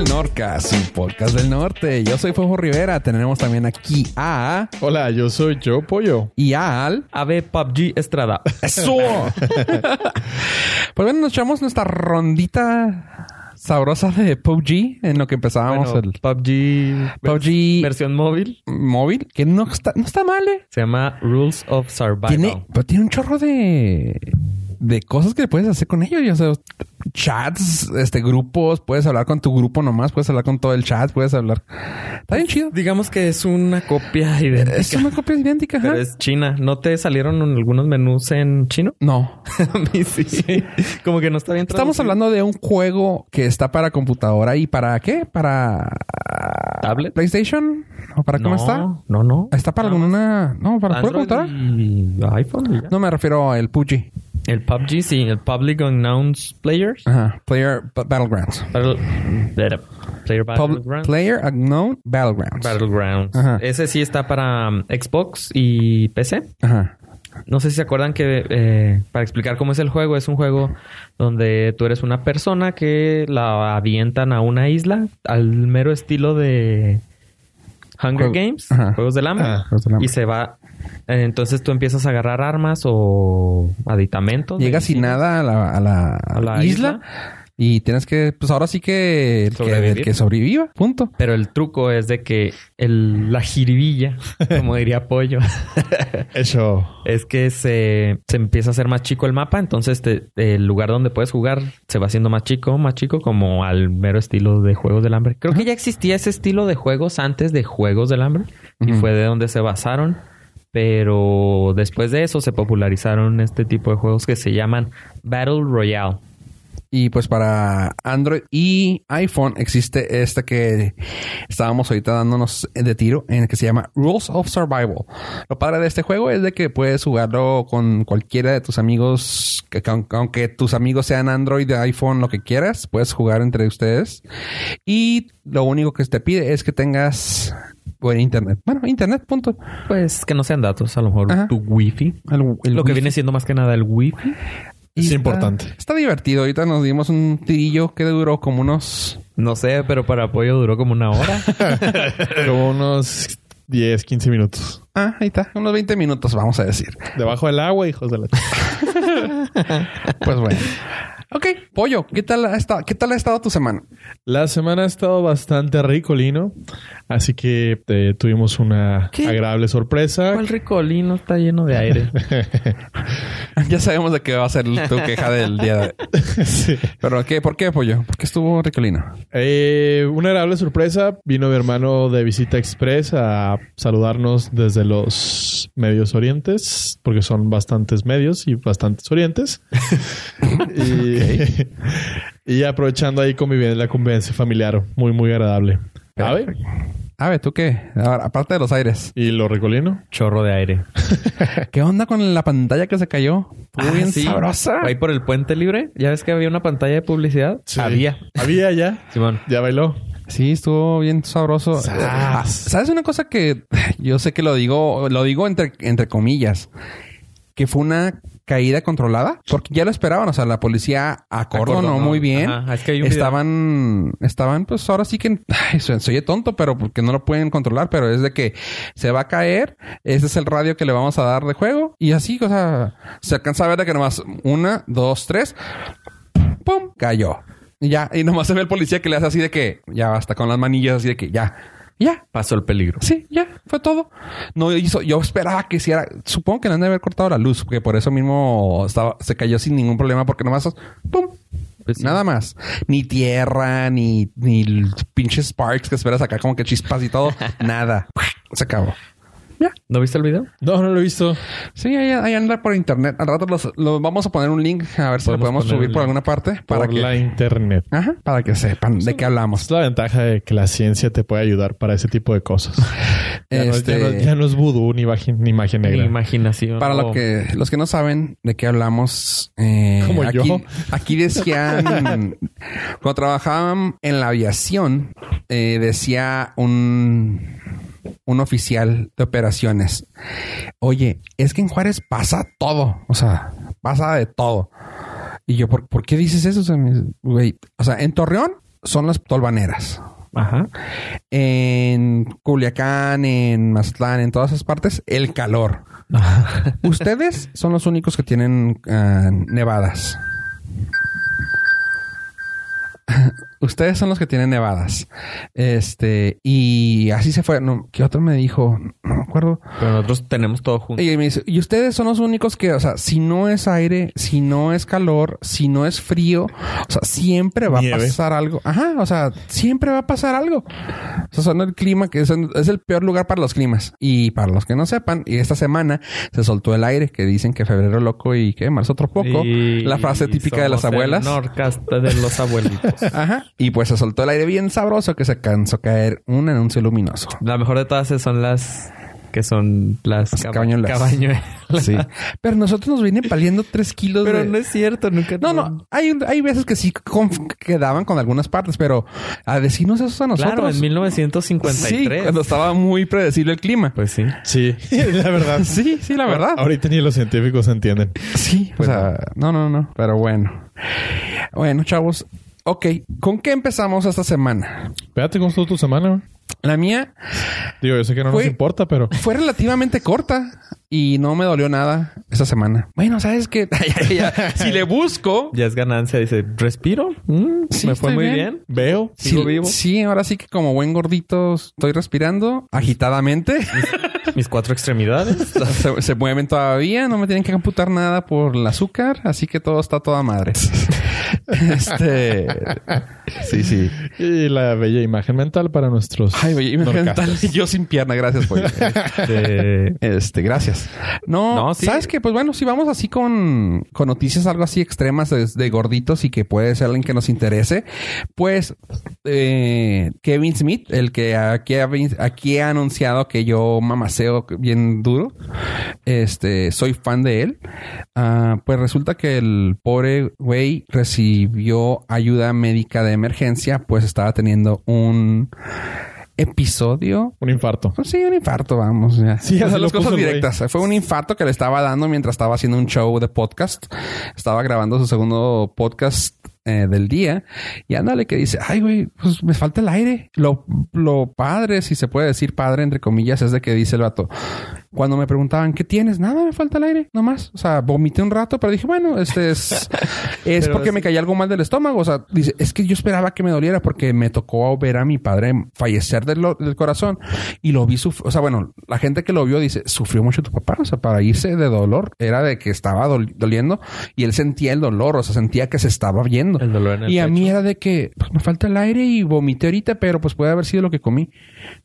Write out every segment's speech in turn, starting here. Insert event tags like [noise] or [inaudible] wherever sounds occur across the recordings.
Al Norcas, su podcast del norte. Yo soy Fofo Rivera. Tenemos también aquí a Hola, yo soy Joe Pollo. y a al. Ave PUBG Estrada. [laughs] ¡Eso! pues bueno, nos echamos nuestra rondita sabrosa de PUBG en lo que empezábamos Bueno, el PUBG, PUBG versión móvil. móvil, que no está, no está mal, ¿eh? Se llama Rules of Survival. Tiene, pero tiene un chorro de, de cosas que puedes hacer con ellos. O sea, chats, este, grupos, puedes hablar con tu grupo nomás, puedes hablar con todo el chat, puedes hablar. Está bien chido. Digamos que es una copia [laughs] idéntica. Es una copia idéntica, ajá. Pero es china. ¿No te salieron algunos menús en chino? No. [laughs] A mí sí. Como que no está bien Estamos hablando de un juego que está para computadora y para qué? Para ¿Tablet? PlayStation o para cómo no, está? No, no. Está para alguna no para Android computadora. y iPhone. y ya. No me refiero al PUBG. El PUBG, sí. El Public Unknowns Players. Ajá. Player Ba- Battlegrounds. Battle- Player Battlegrounds. player Unknown Battlegrounds. Battlegrounds. Ajá. Ese sí está para um, Xbox y PC. Ajá. No sé si se acuerdan que, eh, para explicar cómo es el juego, es un juego donde tú eres una persona que la avientan a una isla al mero estilo de Hunger Games, Ajá. Juegos del Hambre, Ah, Juegos del Hambre. y se va. entonces tú empiezas a agarrar armas o aditamentos. Llegas sin nada a la, a la, A la isla, y tienes que, pues ahora sí que el, que el que sobreviva, punto. Pero el truco es de que el, la jiribilla, [laughs] como diría Pollo, [laughs] Eso. es que se, se empieza a hacer más chico el mapa, entonces te- el lugar donde puedes jugar se va haciendo más chico, más chico, como al mero estilo de Juegos del Hambre. Creo que ya existía ese estilo de juegos antes de Juegos del Hambre y fue de donde se basaron. Pero después de eso se popularizaron este tipo de juegos que se llaman Battle Royale. Y pues para Android y iPhone existe este que estábamos ahorita dándonos de tiro, en el que se llama Rules of Survival. Lo padre de este juego es de que puedes jugarlo con cualquiera de tus amigos, que, que aun- aunque tus amigos sean Android, iPhone, lo que quieras, puedes jugar entre ustedes. Y lo único que te pide es que tengas buen internet. Bueno, internet, punto. Pues que no sean datos, a lo mejor Ajá. tu wifi. El- el Lo que viene siendo más que nada el wifi. Y Es está- importante. Está divertido. Ahorita nos dimos un tirillo que duró como unos No sé, pero para apoyo duró como una hora. [laughs] Como unos 10, 15 minutos. Ah, ahí está. Unos 20 minutos, vamos a decir. Debajo del agua, hijos de la... [laughs] Pues bueno. Ok, pollo, ¿qué tal ha estado, qué tal ha estado tu semana? La semana ha estado bastante rico, Lino. Así que eh, tuvimos una ¿Qué? agradable sorpresa. ¿Cuál ricolino está lleno de aire? [laughs] ya sabemos de qué va a ser tu queja del día de [laughs] Sí. Pero ¿qué? ¿Por qué, pollo? Porque estuvo ricolino. Eh, una agradable sorpresa. Vino mi hermano de visita express a saludarnos desde los medios orientes, porque son bastantes medios y bastantes orientes. [laughs] y, [laughs] y aprovechando ahí conviviendo la convivencia familiar, muy, muy agradable. A ver, A ver, ¿tú qué? Ahora, aparte de los aires. ¿y lo recolino? Chorro de aire. [laughs] ¿Qué onda con la pantalla que se cayó? Estuvo Ah, bien sí. sabrosa. Ahí por el puente libre. ¿Ya ves que había una pantalla de publicidad? Sí. Había. Había ya. Simón. Ya bailó. Sí, estuvo bien sabroso. Sas. Ah, ¿Sabes una cosa que [laughs] yo sé que lo digo, lo digo entre, entre comillas? Que fue una caída controlada. Porque ya lo esperaban. O sea, la policía acordonó Acordonó. muy bien. Ajá, es que hay un video. estaban, estaban, pues ahora sí que ay, oye tonto, pero porque no lo pueden controlar. Pero es de que se va a caer. Ese es el radio que le vamos a dar de juego. Y así, o sea, se alcanza a ver de que nomás una, dos, tres. ¡Pum! Cayó. Y ya, y nomás se ve el policía que le hace así de que ya basta con las manillas así de que ya. Ya, Pasó el peligro. Sí, ya, fue todo. No hizo, yo esperaba que hiciera, supongo que le han de haber cortado la luz, porque por eso mismo estaba, se cayó sin ningún problema, porque nomás, ¡pum! Pues sí. Nada más. Ni tierra, ni, ni el pinche sparks que esperas acá, como que chispas y todo. [laughs] Nada. Se acabó. Ya. ¿No viste el video? No, no lo he visto. Sí, ahí, ahí anda por internet. Al rato los, los vamos a poner un link a ver si lo Podemos subir por alguna parte para por que, la internet. Ajá, para que sepan de qué hablamos. Es la ventaja de que la ciencia te puede ayudar para ese tipo de cosas. [laughs] Ya, no, ya no- ya no es vudú ni, ni Mi negra. imaginación. Para Oh, lo que, los que no saben de qué hablamos, eh, Como aquí, yo. aquí decían, [laughs] cuando trabajaban en la aviación, eh, decía un, un oficial de operaciones, oye, es que en Juárez pasa todo, o sea, pasa de todo. Y yo, ¿por, por qué dices eso? O sea, o en Torreón son las tolvaneras. Ajá. En Culiacán, en Mazatlán, en todas esas partes, el calor. Ustedes son los únicos que tienen ah, nevadas. Ustedes son los que tienen nevadas. Este, y así se fue. No, ¿Qué otro me dijo? No me acuerdo. Pero nosotros tenemos todo junto. Y me dice, y ustedes son los únicos que, o sea, si no es aire, si no es calor, si no es frío, o sea, siempre va Nieve. a pasar algo. Ajá, o sea, siempre va a pasar algo. O sea, son el clima que es, es el peor lugar para los climas. Y para los que no sepan, y esta semana se soltó el aire, que dicen que febrero loco y que marzo otro poco. Y la frase típica de las el abuelas. Norcast de los abuelitos. [laughs] Ajá. Y pues se soltó el aire bien sabroso que se cansó caer un anuncio luminoso. La mejor de todas son las que son las, Las caba- cabañuelas. cabañuelas. Sí. Pero nosotros nos vienen paliendo tres kilos Pero de... no es cierto, nunca. No, no, hay, hay veces que sí quedaban con algunas partes, pero a decirnos eso a nosotros. Claro, en 1953. Sí, cuando estaba muy predecible el clima. Pues sí. Sí, [laughs] la verdad. Sí, sí, la verdad. Ahorita ni los científicos entienden. Sí, o sea, no, no, no, pero bueno. Bueno, chavos. Ok, ¿con qué empezamos esta semana? Espérate, ¿cómo estuvo tu semana? La mía Digo, yo sé que no Fue- nos importa, pero... fue relativamente corta y no me dolió nada esa semana. Bueno, ¿sabes qué? [laughs] si le busco... Ya es ganancia. Dice, respiro. Mm, Sí, me fue muy bien. bien. Veo. Sigo sí, vivo. sí, ahora sí que como buen gordito estoy respirando agitadamente. [laughs] Mis cuatro extremidades. [laughs] se, se mueven todavía, no me tienen que computar nada por el azúcar, así que todo está toda madre. [laughs] este. Sí, sí. Y la bella imagen mental para nuestros... Ay, imagen mental. [laughs] Yo sin pierna, gracias, pollo. Este, Este, gracias. No, No, sí. ¿sabes qué? Pues bueno, si vamos así con, con noticias algo así extremas de, de gorditos y que puede ser alguien que nos interese, pues eh, Kevin Smith, el que aquí ha, aquí ha anunciado que yo mamaceo bien duro, este, soy fan de él, Ah, pues resulta que el pobre güey recibió ayuda médica de emergencia, pues estaba teniendo un episodio Un infarto. pues sí, un infarto, vamos. Ya. Sí, O sea, las cosas directas. Fue un infarto que le estaba dando mientras estaba haciendo un show de podcast. Estaba grabando su segundo podcast eh, del día. Y ándale que dice, ay, güey, pues me falta el aire. Lo, lo padre, si se puede decir padre, entre comillas, es de que dice el vato. Cuando me preguntaban, ¿qué tienes? Nada, me falta el aire, nomás. O sea, vomité un rato, pero dije, bueno, este es, [laughs] es porque es- me caía algo mal del estómago. O sea, dice, es que yo esperaba que me doliera porque me tocó ver a mi padre fallecer del, del corazón y lo vi. O sea, bueno, la gente que lo vio dice, sufrió mucho tu papá. O sea, para irse de dolor era de que estaba dol- doliendo y él sentía el dolor. O sea, sentía que se estaba viendo. El dolor en el y a mí era de que pues, me falta el aire y vomité ahorita, pero pues puede haber sido lo que comí.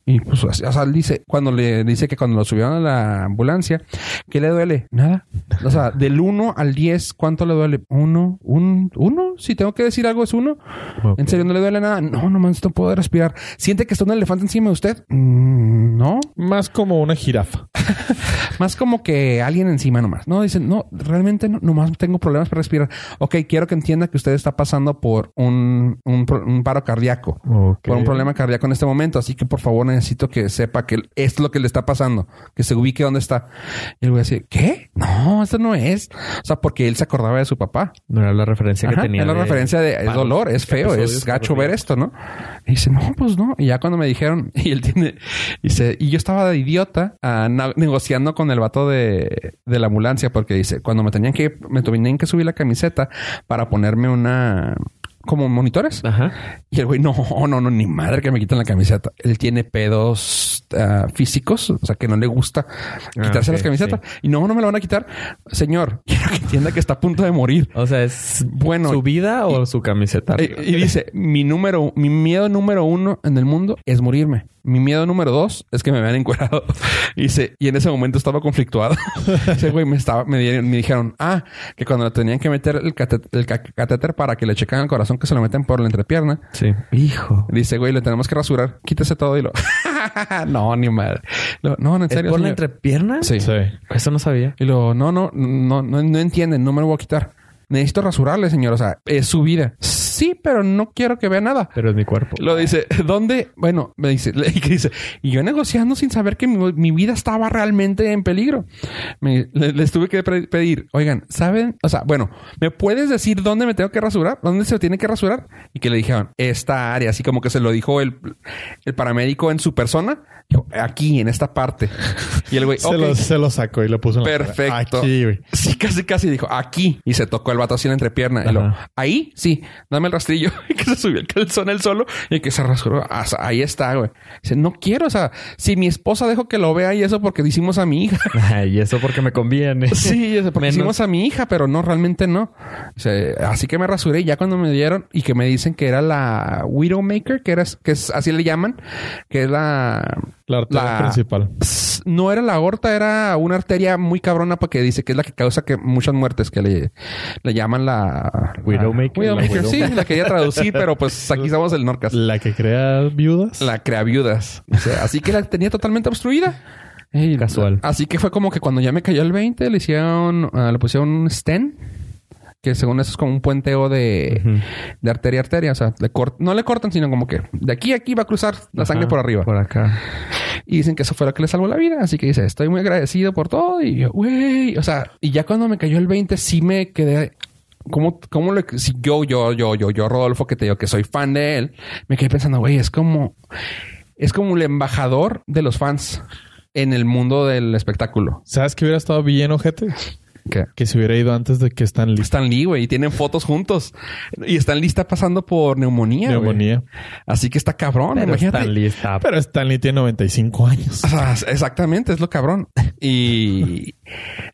Y pues, o sea, él dice, cuando le dice que cuando lo subieron a la ambulancia, ¿qué le duele? Nada. O sea, [laughs] del 1 al 10, ¿cuánto le duele? ¿Uno? ¿Un? ¿Uno? Si tengo que decir algo, es uno. ¿En serio no le duele nada? No, no no puedo respirar. ¿Siente que está un elefante encima de usted? Mm, no. Más como una jirafa. [laughs] Más como que alguien encima nomás. No, dicen, no, realmente no, nomás tengo problemas para respirar. Ok, quiero que entienda que usted está pasando por un, un, pro- un paro cardíaco. Por un problema cardíaco en este momento. Así que por favor necesito que sepa que esto es lo que le está pasando. Que se ubique dónde está. Y el güey así, ¿qué? No, eso no es. O sea, porque él se acordaba de su papá. No era la referencia que tenía. es la de referencia de es dolor, es feo, es gacho ver esto, ¿no? Y dice, no, pues no. Y ya cuando me dijeron, [laughs] y él tiene, dice, y yo estaba de idiota na- negociando con el vato de, de la ambulancia porque dice, cuando me tenían que, me tenían que subir la camiseta para ponerme una, como monitores. Ajá. Y el güey, no, no, no, ni madre que me quiten la camiseta. Él tiene pedos ah, físicos, o sea, que no le gusta quitarse ok, las camisetas. Y no, no me lo van a quitar. Señor, [laughs] quiero que entienda que está a punto de morir. O sea, es Bueno, su vida o su camiseta. Eh, Y dice, mi número, mi miedo número uno en el mundo es morirme. Mi miedo número dos es que me vean encuerado. [laughs] Y dice, y en ese momento estaba conflictuado. [laughs] Dice, güey, me estaba, me, dieron- me dijeron, ah, que cuando le tenían que meter el, cate- el ca- catéter para que le chequen el corazón, que se lo meten por la entrepierna. Sí. Hijo. Dice, güey, le tenemos que rasurar. Quítese todo y lo. [laughs] no, ni madre. Lo- no, en ¿Es serio. por la entrepierna? Sí. Sí. Eso no sabía. Y luego, no, no, no, no, no entienden, no me lo voy a quitar. Necesito rasurarle, señor. O sea, es su vida. Sí, pero no quiero que vea nada. Pero es mi cuerpo. Lo dice, ¿dónde? Bueno, me dice, [laughs] le, que dice, y yo negociando sin saber que mi, mi vida estaba realmente en peligro. Me- le- les tuve que pedir, oigan, ¿saben? O sea, bueno, ¿me puedes decir dónde me tengo que rasurar? ¿Dónde se tiene que rasurar? Y que le dijeron, esta área, así como que se lo dijo el, el paramédico en su persona, Dijo, aquí, en esta parte. Y el güey, [laughs] Se, lo, se lo sacó y lo puso en la cara. Perfecto. Aquí, güey. Sí, casi, casi dijo aquí. Y se tocó el vato así en la entrepierna. Y lo, ahí, sí, dame el rastrillo. [laughs] Y que se subió el calzón él solo y que se rasuró. Ah, o sea, ahí está, güey. Dice, no quiero. O sea, si mi esposa dejó que lo vea y eso porque hicimos a mi hija. [laughs] y eso porque me conviene. Sí, eso porque Menos- hicimos a mi hija, pero no, realmente no. Así que me rasuré y ya cuando me dieron y que me dicen que era la Widowmaker, que era, que es, así le llaman, que es la... La arteria La- principal. No era la aorta, era una arteria muy cabrona porque dice que es la que causa que muchas muertes que le, le llaman la Widowmaker. sí, la quería traducir, pero pues aquí estamos el Norcas. La que crea viudas. La crea viudas. O sea, así que la tenía totalmente obstruida. Ey, Casual. Así que fue como que cuando ya me cayó el 20, le hicieron, ah, le pusieron un stent, que según eso es como un puenteo de, de arteria a arteria. O sea, le cort- no le cortan, sino como que de aquí a aquí va a cruzar la sangre por arriba. Por acá. Y dicen que eso fue lo que le salvó la vida. Así que dice, estoy muy agradecido por todo. Y yo, güey, o sea, y ya cuando me cayó el 20, sí me quedé. ¿Cómo, cómo le, si yo, yo, yo, yo, yo, Rodolfo, que te digo que soy fan de él, me quedé pensando, güey, es como, es como el embajador de los fans en el mundo del espectáculo. ¿Sabes que hubiera estado bien, ojete? Que Que se hubiera ido antes de que están listos. Stan Lee, güey, y tienen fotos juntos. Y Stan Lee está pasando por neumonía. Neumonía. Así que está cabrón. Pero imagínate. Stan Lee está... Pero Stanley tiene 95 años. O sea, exactamente, es lo cabrón. Y...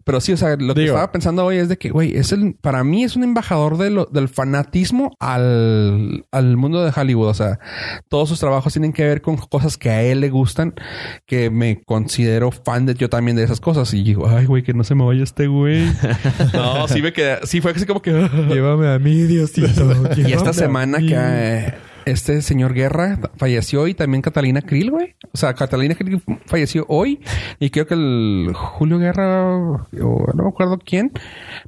Pero sí, o sea, lo que estaba pensando hoy es de que, güey, es el... Para mí es un embajador de lo- del fanatismo al, al mundo de Hollywood. O sea, todos sus trabajos tienen que ver con cosas que a él le gustan, que me considero fan de yo también de esas cosas. Y digo, ay, güey, que no se me vaya este güey. [laughs] no, sí me quedé... Sí fue así como que... [laughs] Llévame a mí, Diosito. [laughs] Y esta semana que eh, este señor Guerra falleció y también Catalina Krill, güey. O sea, Catalina Krill falleció hoy y creo que el Julio Guerra, o no me acuerdo quién,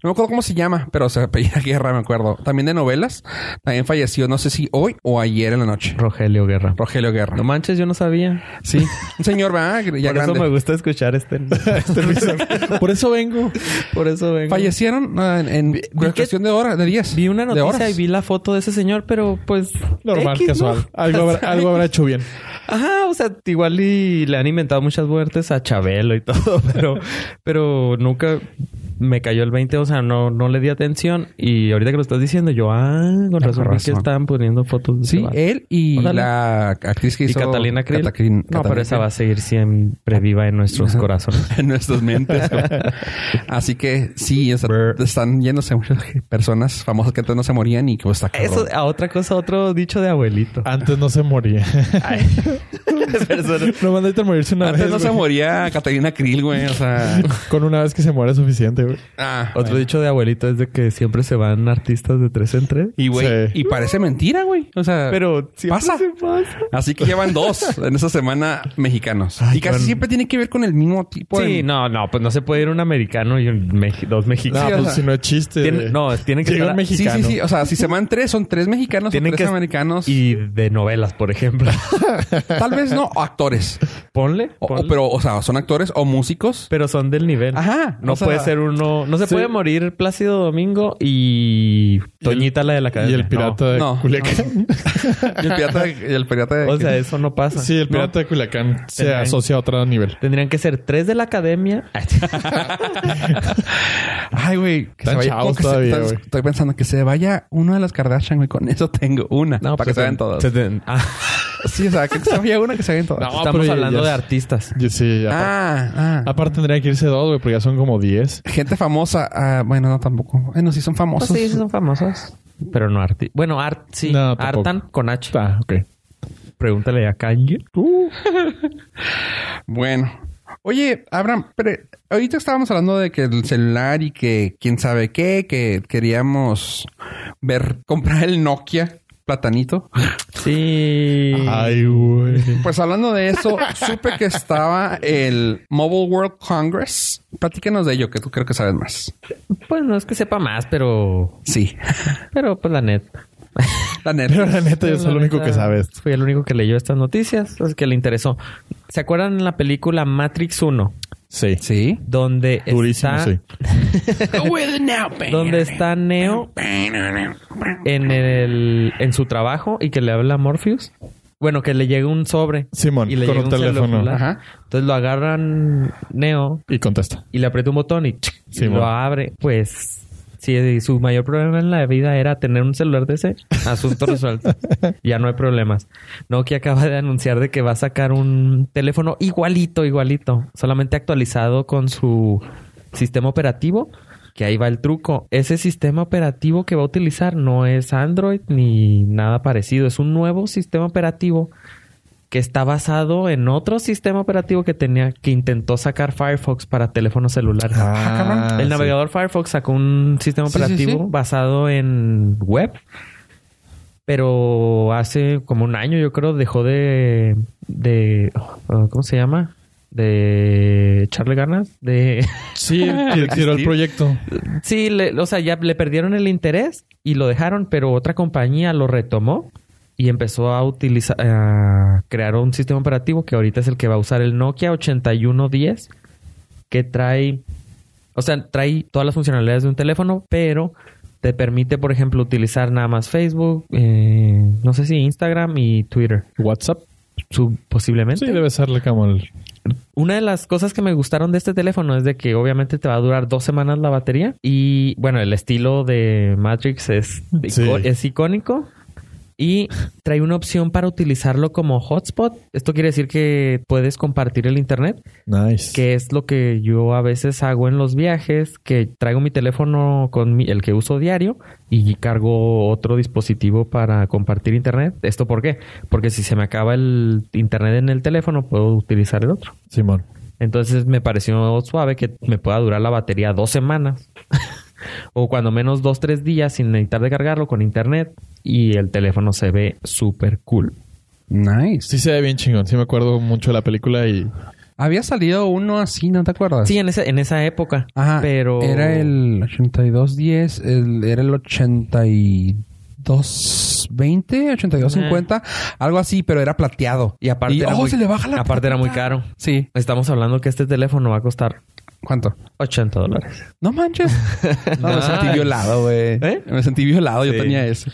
no me acuerdo cómo se llama, pero se apellida [laughs] Guerra, me acuerdo. También de novelas, también falleció, no sé si hoy o ayer en la noche. Rogelio Guerra. Rogelio Guerra. No manches, yo no sabía. Sí, un señor, ¿verdad? Ya Por grande. eso me gusta escuchar este... Este. [laughs] Por eso vengo. Por eso vengo. Fallecieron ah, en, en cuestión de horas, de días. Vi una noticia y vi la foto de ese señor, pero pues... Normal, X, ¿no? casual. [laughs] Algo, habrá, algo habrá hecho bien. Ajá, o sea, igual y le han inventado muchas muertes a Chabelo y todo, [laughs] pero, pero nunca me cayó el 20, o sea, no, no le di atención. Y ahorita que lo estás diciendo, yo, ah, con Ah, razón, que estaban poniendo fotos de Sí, vato. él y Órale. la actriz que Y hizo... Catalina Krill. Catalin- No, pero esa va a seguir siempre viva en nuestros [laughs] corazones. en nuestras mentes. Así que sí, están yéndose muchas personas famosas que antes no se morían y que está cabrón. Eso, a otra cosa, otro dicho de abuelito. Antes no se moría. [laughs] no mandaste morirse una Antes vez. no se moría Catalina Krill, güey. O sea, Con una vez que se muere es suficiente, güey. ah, Otro dicho de abuelito es de que siempre se van artistas de tres en tres. y güey, Sí. y parece mentira, güey. O sea, Pero siempre pasa. se pasa. Así que llevan dos en esa semana mexicanos. Ay, y casi siempre tiene que ver con el mismo tipo de. Sí, no, no, pues no se puede ir un americano y un meji- dos No, mexicanos. o pues sea, si no es chiste. Tiene- no, tienen que Llega estar- un Sí, mexicano. sí, sí. O sea, si se van tres, son tres mexicanos o Tienen tres que americanos. y de novelas, por ejemplo. [laughs] Tal vez no, o [laughs] actores. Ponle, O- o- pero, o sea, son actores o músicos. pero son del nivel. Ajá, No o sea, puede ser uno, no se sí. puede morir Plácido Domingo y Toñita la de la Y academia. el pirata de no, Culiacán. [laughs] Y el pirata, de- y el pirata de- No. O sea, eso no pasa. Sí, el No. pirata de Culiacán se Tendrán- asocia a otro nivel. Tendrían que ser tres de la academia. [laughs] Ay, güey. Se se- estoy pensando que se vaya uno de las Kardashian, güey. Con eso tengo una. No, para pues que se vayan se- todas. se ten- ah, [laughs] Sí, o sea, que se vaya una que se vayan todas. No, estamos hablando ya de artistas. Sí, aparte, Ah, ah. aparte tendría que irse dos, güey, porque ya son como 10. Gente famosa. Ah, bueno, no tampoco. Bueno, sí son famosos. Pues sí, son famosos. Pero no arti. Bueno, art, sí. No. Artan con H. Ah, ok. Pregúntale a Kanye. [laughs] Bueno. Oye, Abraham, pero ahorita estábamos hablando de que el celular y que quién sabe qué, que queríamos ver, comprar el Nokia platanito. Sí. Ay, güey. Pues hablando de eso, supe que estaba el Mobile World Congress. Platícanos de ello, que tú creo que sabes más. Pues no es que sepa más, pero... Sí. Pero pues la neta. La neta. Pero la neta, yo soy el único que sabes. Fui el único que leyó estas noticias, así que le interesó. ¿Se acuerdan la película Matrix 1? Sí. Sí. Donde Durísimo, está... sí. donde está Neo en el en su trabajo y que le habla a Morpheus. Bueno, que le llega un sobre Simón, y le con llega un teléfono. celular. Ajá. Entonces lo agarran Neo Y contesta. y le aprieta un botón y, lo abre. Pues si su mayor problema en la vida era tener un celular de ese, asunto resuelto. [laughs] ya no hay problemas. Nokia acaba de anunciar de que va a sacar un teléfono igualito, igualito, solamente actualizado con su sistema operativo. Que ahí va el truco. Ese sistema operativo que va a utilizar no es Android ni nada parecido. Es un nuevo sistema operativo que está basado en otro sistema operativo que tenía que intentó sacar Firefox para teléfonos celulares. Ah, el sí. navegador Firefox sacó un sistema Sí, sí, operativo sí. basado en web, pero hace como un año yo creo dejó de de oh, ¿cómo se llama? De echarle ganas, de [laughs] Sí, tir- tiró el proyecto. Sí, le- o sea, ya le perdieron el interés y lo dejaron, pero otra compañía lo retomó y empezó a utilizar, a crear un sistema operativo que ahorita es el que va a usar el Nokia 8110, que trae, o sea, trae todas las funcionalidades de un teléfono, pero te permite, por ejemplo, utilizar nada más Facebook, eh, no sé si Instagram y Twitter, WhatsApp. su- posiblemente. Sí, debe serle como el... Una de las cosas que me gustaron de este teléfono es de que obviamente te va a durar dos semanas la batería y bueno, el estilo de Matrix es, Sí. es icónico y trae una opción para utilizarlo como hotspot. Esto quiere decir que puedes compartir el internet, Nice. que es lo que yo a veces hago en los viajes, que traigo mi teléfono con mi- el que uso diario y cargo otro dispositivo para compartir internet. ¿Esto por qué? Porque si se me acaba el internet en el teléfono, puedo utilizar el otro. Simón. Entonces me pareció suave que me pueda durar la batería dos semanas. O cuando menos dos, tres días sin necesitar de cargarlo con internet. Y el teléfono se ve súper cool. Nice. Sí se ve bien chingón. Sí me acuerdo mucho de la película y... Había salido uno así, ¿no te acuerdas? Sí, en esa, en esa época. Ajá. Pero. Era el 8210, el, era el 8220, 8250, algo así, pero era plateado. Y aparte. era oh, muy- se le baja la Aparte era muy caro. Sí. Estamos hablando que este teléfono va a costar ¿Cuánto? 80 dólares. No manches. [laughs] No, me sentí violado, güey. ¿Eh? Me sentí violado. Yo tenía eso.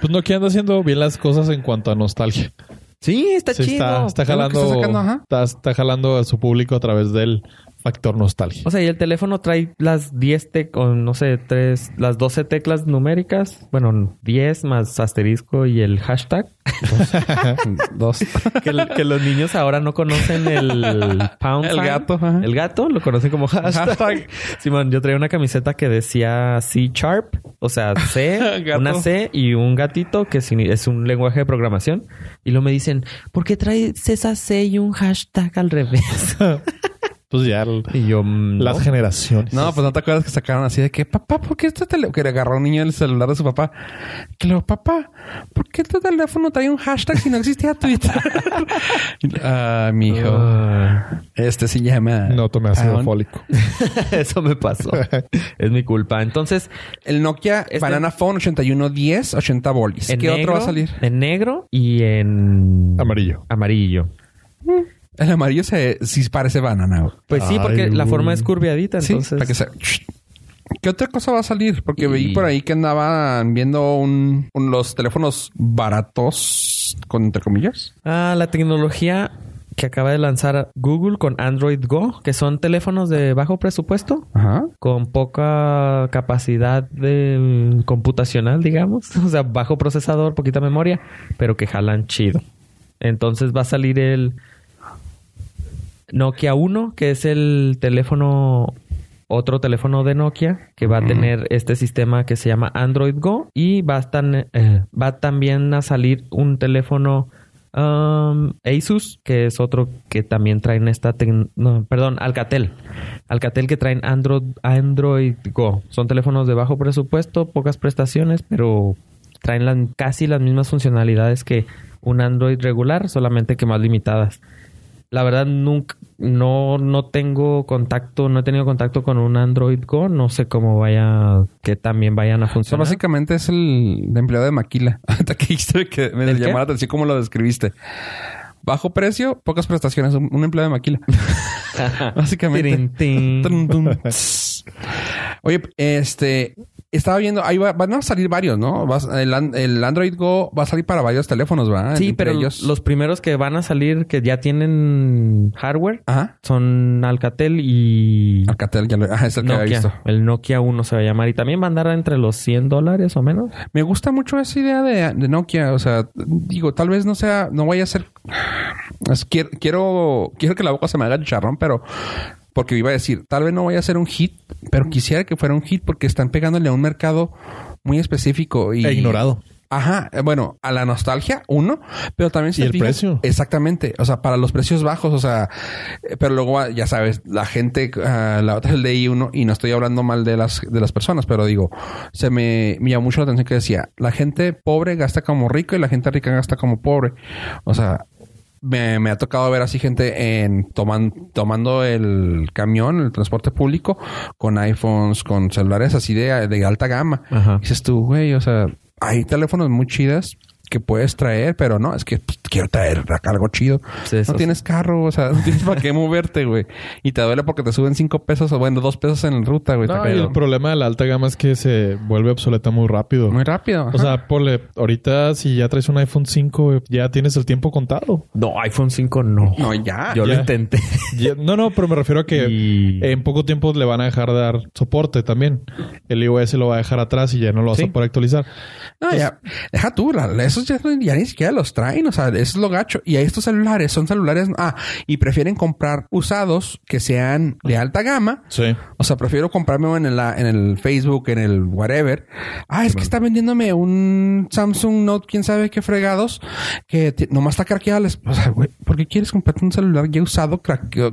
Pues no que anda haciendo bien las cosas en cuanto a nostalgia. Sí, está Sí, chido. está, jalando... está sacando, ajá. está, está jalando a su público a través del factor nostalgia. O sea, y el teléfono trae las 10 teclas, no sé, tres, las 12 teclas numéricas. Bueno, 10 más asterisco y el hashtag. [laughs] Dos. [laughs] que, los niños ahora no conocen el pound El sign. gato, ajá. El gato lo conocen como hashtag. Hashtag. Simón, yo traía una camiseta que decía C sharp, o sea, C, [laughs] una C y un gatito que es un lenguaje de programación. Y luego me dicen, ¿por qué traes esa C y un hashtag al revés? [laughs] Pues ya el- y yo, mm, las no. generaciones. No, pues no te acuerdas que sacaron así de que, papá, ¿por qué este teléfono? Que le agarró un niño el celular de su papá. Que le dijo, papá, ¿por qué este teléfono trae un hashtag si no existía Twitter? [laughs] ah, mi hijo. Ah, Este se llama. No tomé ácido fólico. [laughs] eso me pasó. [laughs] es mi culpa. Entonces, El Nokia Este- Banana Phone 8110, 80 bolis. en ¿Qué negro, otro va a salir? En negro y en Amarillo. amarillo. El amarillo se, sí parece banana. Pues sí, porque Ay, la forma es curviadita, Sí, entonces. para que se... ¿Qué otra cosa va a salir? Porque Y- veí por ahí que andaban viendo un, un- los teléfonos baratos, con entre comillas. Ah, la tecnología que acaba de lanzar Google con Android Go, que son teléfonos de bajo presupuesto, Ajá. con poca capacidad de computacional, digamos, [laughs] o sea, bajo procesador, poquita memoria, pero que jalan chido. Entonces va a salir el Nokia 1, que es el teléfono otro teléfono de Nokia que va a tener este sistema que se llama Android Go y va a, eh, va también a salir un teléfono Um, Asus, que es otro que también traen esta no, perdón, Alcatel. Alcatel que traen Android, Android Go. Son teléfonos de bajo presupuesto, pocas prestaciones, pero traen las- casi las mismas funcionalidades que un Android regular, solamente que más limitadas. La verdad, nunca, no, no tengo contacto, no he tenido contacto con un Android Go. No sé cómo vaya, que también vayan a O sea, funcionar. básicamente es el de empleado de Maquila. [laughs] Ahorita que dijiste que me ¿El llamó la atención cómo lo describiste. Bajo precio, pocas prestaciones. Un, empleado de Maquila. [laughs] básicamente. [laughs] Oye, este... Estaba viendo... Ahí va- van a salir varios, ¿no? Vas- el, el Android Go va a salir para varios teléfonos, ¿verdad? Sí, Entre pero ellos... los primeros que van a salir, que ya tienen hardware, Ajá. son Alcatel y Alcatel, ya lo... Ajá, es el que había visto. El Nokia 1 se va a llamar. Y también va a andar entre los 100 dólares o menos. Me gusta mucho esa idea de, de Nokia. O sea, digo, tal vez no sea, no vaya a ser. [sighs] Es- quiero, quiero, quiero que la boca se me haga chicharrón, pero porque iba a decir, tal vez no vaya a ser un hit, pero quisiera que fuera un hit porque están pegándole a un mercado muy específico y E ignorado. Ajá, eh, bueno, a la nostalgia, uno, pero también ¿Y el fijas- precio? Exactamente, o sea, para los precios bajos, o sea, eh, pero luego ah, ya sabes, la gente, ah, la otra es el de uno y no estoy hablando mal de las de las personas, pero digo, se me, me llamó mucho la atención que decía, la gente pobre gasta como rico y la gente rica gasta como pobre. O sea, me, me ha tocado ver así gente en toman, tomando el camión, el transporte público, con iPhones, con celulares así de, de alta gama. Ajá. Dices tú, güey, o sea, hay teléfonos muy chidas que puedes traer, pero no, es que pues, quiero traer acá algo chido. Sí, no sí. tienes carro, o sea, no tienes para qué moverte, güey. Y te duele porque te suben cinco pesos o bueno, dos pesos en la ruta, güey. No, Está y el problema de la alta gama es que se vuelve obsoleta muy rápido. Muy rápido. O sea, ponle, ahorita si ya traes un iPhone 5, güey, ya tienes el tiempo contado. No, iPhone 5 no. no, ya. Yo lo intenté. [laughs] Ya- no, no, pero me refiero a que Y- en poco tiempo le van a dejar de dar soporte también. El iOS lo va a dejar atrás y ya no lo vas Sí. a poder actualizar. No, ya, deja tú, la- esos ya ni siquiera los traen, o sea, eso es lo gacho. Y estos celulares son celulares, ah, y prefieren comprar usados que sean de alta gama. Sí. O sea, prefiero comprarme en el, en el Facebook, en el whatever. Ah, es que está vendiéndome un Samsung Note, quién sabe qué fregados, que nomás está craqueado. O sea, güey, ¿por qué quieres comprarte un celular ya usado,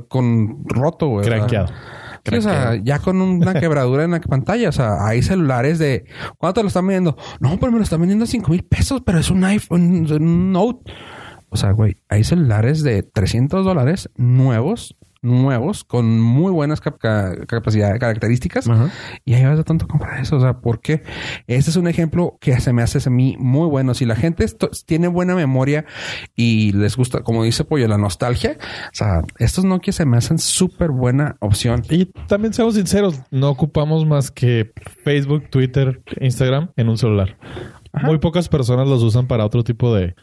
con roto, güey? Craqueado. Sí, o sea, ya con una [laughs] quebradura en la pantalla. O sea, hay celulares de... ¿Cuánto te lo están vendiendo? No, pero me lo están vendiendo a 5 mil pesos, pero es un iPhone, un Note. O sea, güey, hay celulares de 300 dólares nuevos, nuevos, con muy buenas cap- ca- capacidades, características. Ajá. Y ahí vas a tanto comprar eso. O sea, ¿por qué? Este es un ejemplo que se me hace a mí muy bueno. Si la gente tiene buena memoria y les gusta, como dice Pollo, la nostalgia, o sea, estos Nokia se me hacen súper buena opción. Y también seamos sinceros, no ocupamos más que Facebook, Twitter, Instagram en un celular. Muy pocas personas los usan para otro tipo de,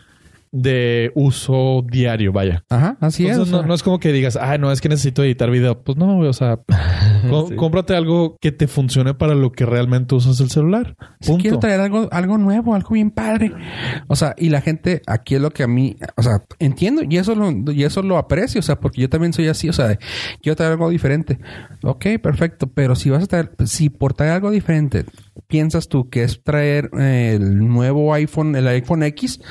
de uso diario, vaya. Ajá, así Entonces, es. no, o sea. no es como que digas, ah, no, es que necesito editar video. Pues no, o sea, [laughs] Sí. cómprate algo que te funcione para lo que realmente usas el celular. Si Punto. quiero traer algo, algo nuevo, algo bien padre. O sea, y la gente, aquí es lo que a mí, o sea, entiendo y eso lo, y eso lo aprecio, o sea, porque yo también soy así, o sea, de, quiero traer algo diferente. Ok, perfecto, pero si vas a traer, si por traer algo diferente piensas tú que es traer eh, el nuevo iPhone, el iPhone X,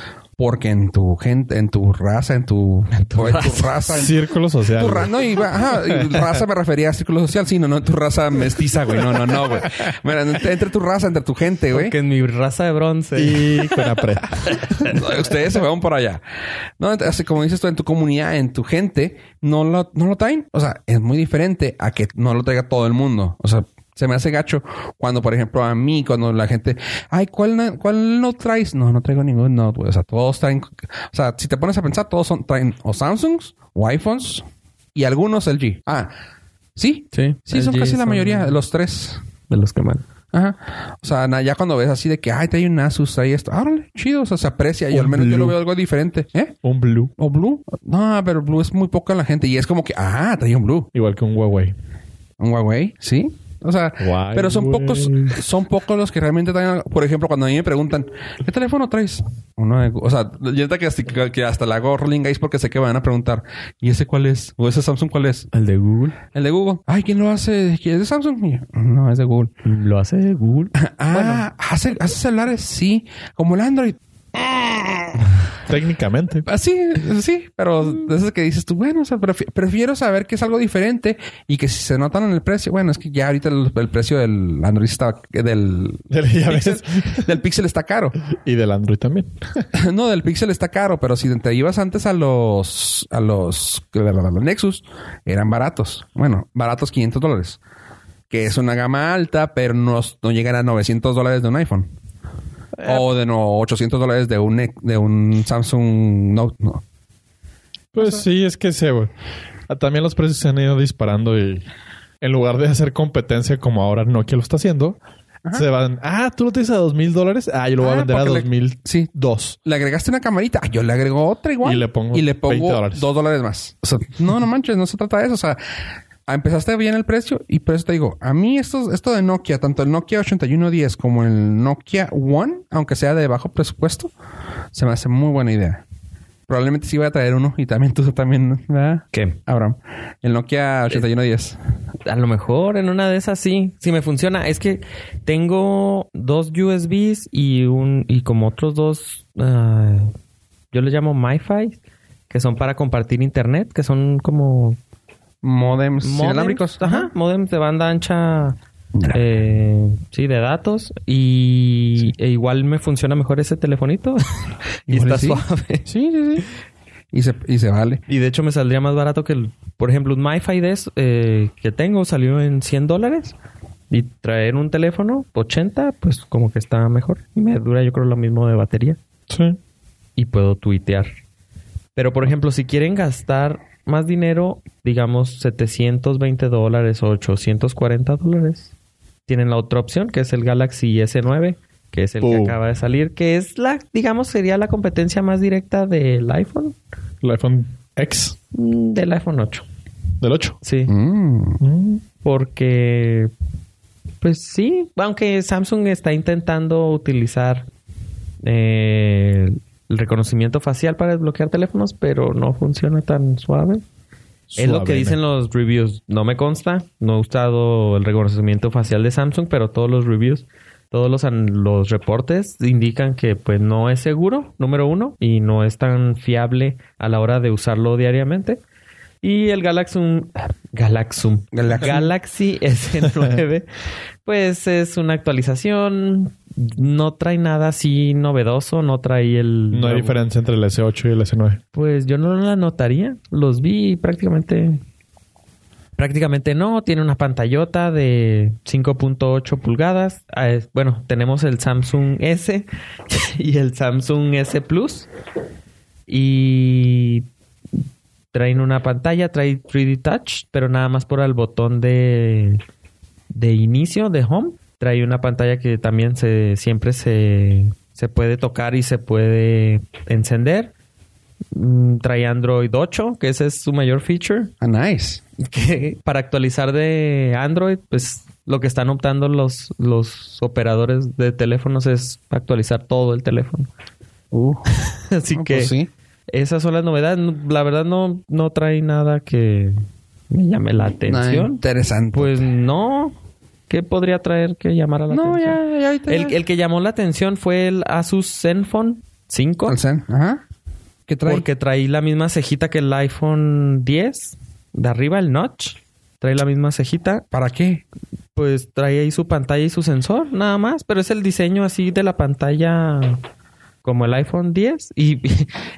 porque en tu gente, en tu raza, en tu, en tu raza, en Círculo social. tu ra- no, y, ajá, y raza me refería a círculo social, sí, no, no, tu raza mestiza, güey. No, no, no, güey. Mira, entre, tu raza, entre tu gente, güey. Porque en mi raza de bronce. Y con apre. [laughs] Ustedes se fueron por allá. No, así como dices tú, en tu comunidad, en tu gente, no lo, no lo traen. O sea, es muy diferente a que no lo traiga todo el mundo. O sea, se me hace gacho cuando, por ejemplo, a mí, cuando la gente, ay, ¿cuál, cuál no traes? No, no traigo ningún no, güey. O sea, todos traen, o sea, si te pones a pensar, todos son, traen o Samsungs o iPhones y algunos LG. Ah, sí. Sí. Sí, son LG casi la mayoría, los tres. de los que más. Ajá. O sea, ya cuando ves así de que, ay, trae un Asus, trae esto. Órale, chido. O sea, se aprecia. Y al menos yo lo veo algo diferente. ¿Eh? Un Blue. ¿O Blue? No, pero Blue es muy poca la gente. Y es como que, ah, trae un Blue. Igual que un Huawei. Un Huawei, ¿sí? O sea, pero son pocos, son pocos los que realmente traen. Por ejemplo, cuando a mí me preguntan, ¿qué teléfono traes? Uno de- o sea, yo que, hasta- que- hasta le hago rolling porque sé que me van a preguntar, ¿y ese cuál es? ¿O ese Samsung cuál es? El de Google. El de Google. Ay, ¿quién lo hace? ¿Quién es de Samsung? No, es de Google. Lo hace Google. [laughs] Ah, ¿hace, ¿hace celulares? Sí. Como el Android. [laughs] Técnicamente. Ah, sí, pero de esas que dices tú, bueno, o sea, prefi- prefiero saber que es algo diferente y que si se notan en el precio, bueno, es que ya ahorita el, el precio del Android está, del, [laughs] Ya ves. Pixel, del Pixel está caro. Y del Android también. [laughs] no, del Pixel está caro, pero si te ibas antes a los, a los, los Nexus, eran baratos. Bueno, baratos 500 dólares. Que es una gama alta, pero no, no llegan a 900 dólares de un iPhone. O de no, 800 dólares de un, de un Samsung Note. No. Pues sí, es que se, güey. Ah, También los precios se han ido disparando y en lugar de hacer competencia como ahora Nokia lo está haciendo, se van, ah, tú lo tienes a dos mil dólares. Ah, yo lo voy a Ah, vender a dos mil Sí, dos. le agregaste una camarita, ah, yo le agrego otra igual. Y le pongo y le 20 pongo dólares. dos dólares más. O sea, no, no manches, no se trata de eso. O sea, empezaste bien el precio y por eso te digo, a mí esto, esto de Nokia, tanto el Nokia 8110 como el Nokia One, aunque sea de bajo presupuesto, se me hace muy buena idea. Probablemente sí voy a traer uno y también tú también, ¿verdad? ¿Qué? Abraham. El Nokia 8110. A lo mejor en una de esas sí. Si me funciona. Es que tengo dos USBs y un y como otros dos. ah, yo les llamo MiFi, que son para compartir internet, que son como Modems, modems, inalámbricos. Ajá, modems de banda ancha. Eh, sí, de datos. Y e igual me funciona mejor ese telefonito. [laughs] y está sí. suave. Sí, sí, sí. Y se, y se vale. Y de hecho me saldría más barato que, el, por ejemplo, un MiFi de eso, eh, que tengo salió en 100 dólares. Y traer un teléfono 80, pues como que está mejor. Y me dura yo creo lo mismo de batería. Sí. Y puedo tuitear. Pero por ejemplo, si quieren gastar más dinero, digamos 720 dólares o 840 dólares, tienen la otra opción que es el Galaxy S9, que es el Boom. que acaba de salir, que es la, digamos, sería la competencia más directa del iPhone, El iPhone X Mm, del iPhone 8. del 8. Sí, Mm. porque, pues sí, aunque Samsung está intentando utilizar eh, el reconocimiento facial para desbloquear teléfonos, pero no funciona tan suave. Es lo que dicen los reviews. No me consta. No he usado el reconocimiento facial de Samsung, pero todos los reviews, todos los, los reportes indican que pues no es seguro, número uno, y no es tan fiable a la hora de usarlo diariamente. Y el Galaxy Galaxy Galaxy. Galaxy S9 pues es una actualización, no trae nada así novedoso, no trae el No hay nuevo- diferencia entre el S8 y el S9. pues yo no la notaría. Los vi prácticamente. Prácticamente no. Tiene una pantallota de 5.8 pulgadas. Ah, Bueno, tenemos el Samsung S [laughs] y el Samsung S Plus. Y traen una pantalla, trae 3D Touch, pero nada más por el botón de, de inicio, de home. Trae una pantalla que también se siempre se, se puede tocar y se puede encender. Mm, Trae Android 8, que ese es su mayor feature. Ah, nice. [laughs] Que para actualizar de Android, pues lo que están optando los, los operadores de teléfonos es actualizar todo el teléfono. Uh, [laughs] Así no, que pues sí. Esas son las novedades. No- La verdad no, no trae nada que me llame la atención. interesante. Pues no. ¿Qué podría traer que llamara la no, atención? ya, ya. El, el que llamó la atención fue el Asus Zenfone 5. El Zen. Ajá. ¿Qué trae? Porque trae la misma cejita que el iPhone 10. De arriba, el notch. Trae la misma cejita. ¿Para qué? Pues trae ahí su pantalla y su sensor, nada más. Pero es el diseño así de la pantalla como el iPhone 10. Y,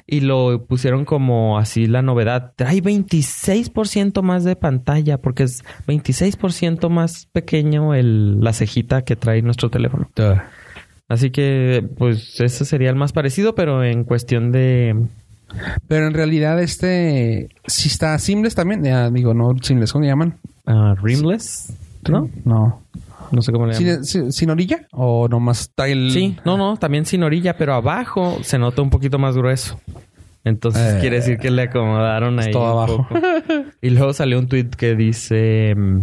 y lo pusieron como así la novedad. Trae 26% más de pantalla. Porque es 26% más pequeño el, la cejita que trae nuestro teléfono. Así que, pues, ese sería el más parecido, pero en cuestión de Pero en realidad este... Si está Seamless también. Ya digo, no Seamless. ¿Cómo le llaman? ah, rimless, ¿no? No. No sé cómo le llaman. ¿Sin, orilla? ¿O nomás está el...? Sí, no, no, también sin orilla, pero abajo se nota un poquito más grueso. Entonces Eh, quiere decir que le acomodaron ahí. todo abajo. poco. [laughs] Y luego salió un tweet que dice: mm,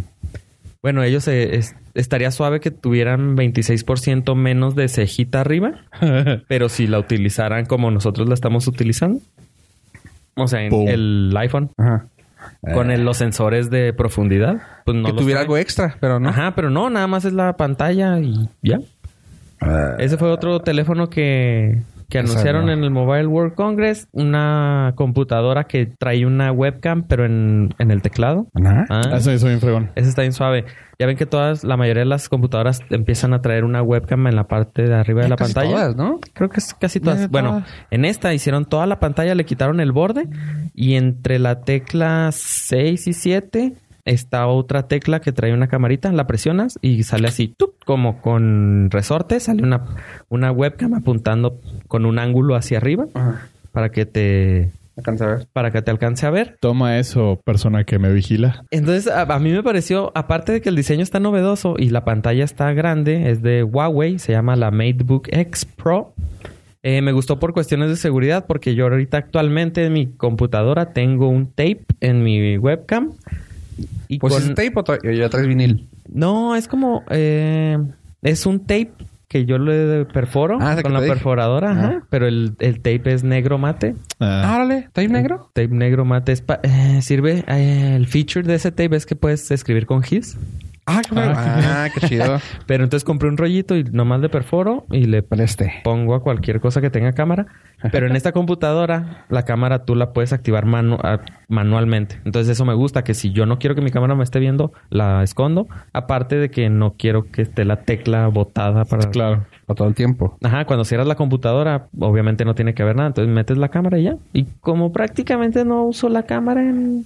Bueno, ellos eh, es- estaría suave que tuvieran 26% menos de cejita arriba, [laughs] pero si la utilizaran como nosotros la estamos utilizando. O sea, en Boom. el iPhone, Ajá. Con el- los sensores de profundidad, pues no que tuviera trae. algo extra, pero no. Ajá, pero no, nada más es la pantalla y ya. Ah, Ese fue otro teléfono que, que Esa anunciaron no. en el Mobile World Congress una computadora que trae una webcam, pero en, en el teclado. Ajá. Ah, Eso hizo bien fregón. ese está bien suave. Ya ven que todas, la mayoría de las computadoras empiezan a traer una webcam en la parte de arriba de la Casi pantalla. todas, ¿no? Creo que es casi todas. Eh, Bueno, todas. en esta hicieron toda la pantalla, le quitaron el borde y entre la tecla 6 y 7 está otra tecla que trae una camarita, la presionas y sale así, ¡tup! como con resorte, sale una, una webcam apuntando con un ángulo hacia arriba Ajá. para que te Alcanza a ver. para que te alcance a ver. Toma eso, persona que me vigila. Entonces, a, a mí me pareció, aparte de que el diseño está novedoso y la pantalla está grande, es de Huawei, se llama la MateBook X Pro. Eh, me gustó por cuestiones de seguridad porque yo ahorita actualmente en mi computadora tengo un tape en mi webcam. Y Pues con- es tape o ya traes vinil. No, es como... eh, es un tape que yo le perforo Ah, con la perforadora, ajá, Ajá. pero el, el tape es negro mate. Ah, árale, ¿tape negro? Tape negro mate es pa- eh, sirve. eh, el feature de ese tape es que puedes escribir con GIS. Ah, qué, ah, qué chido. [laughs] Pero entonces compré un rollito y nomás le perforo y le Preste. pongo a cualquier cosa que tenga cámara. Pero en esta computadora, la cámara tú la puedes activar manu- a- manualmente. Entonces eso me gusta, que si yo no quiero que mi cámara me esté viendo, la escondo. Aparte de que no quiero que esté la tecla botada para... claro. Todo el tiempo. Ajá, cuando cierras la computadora, obviamente no tiene que haber nada. Entonces metes la cámara y ya. Y como prácticamente no uso la cámara en...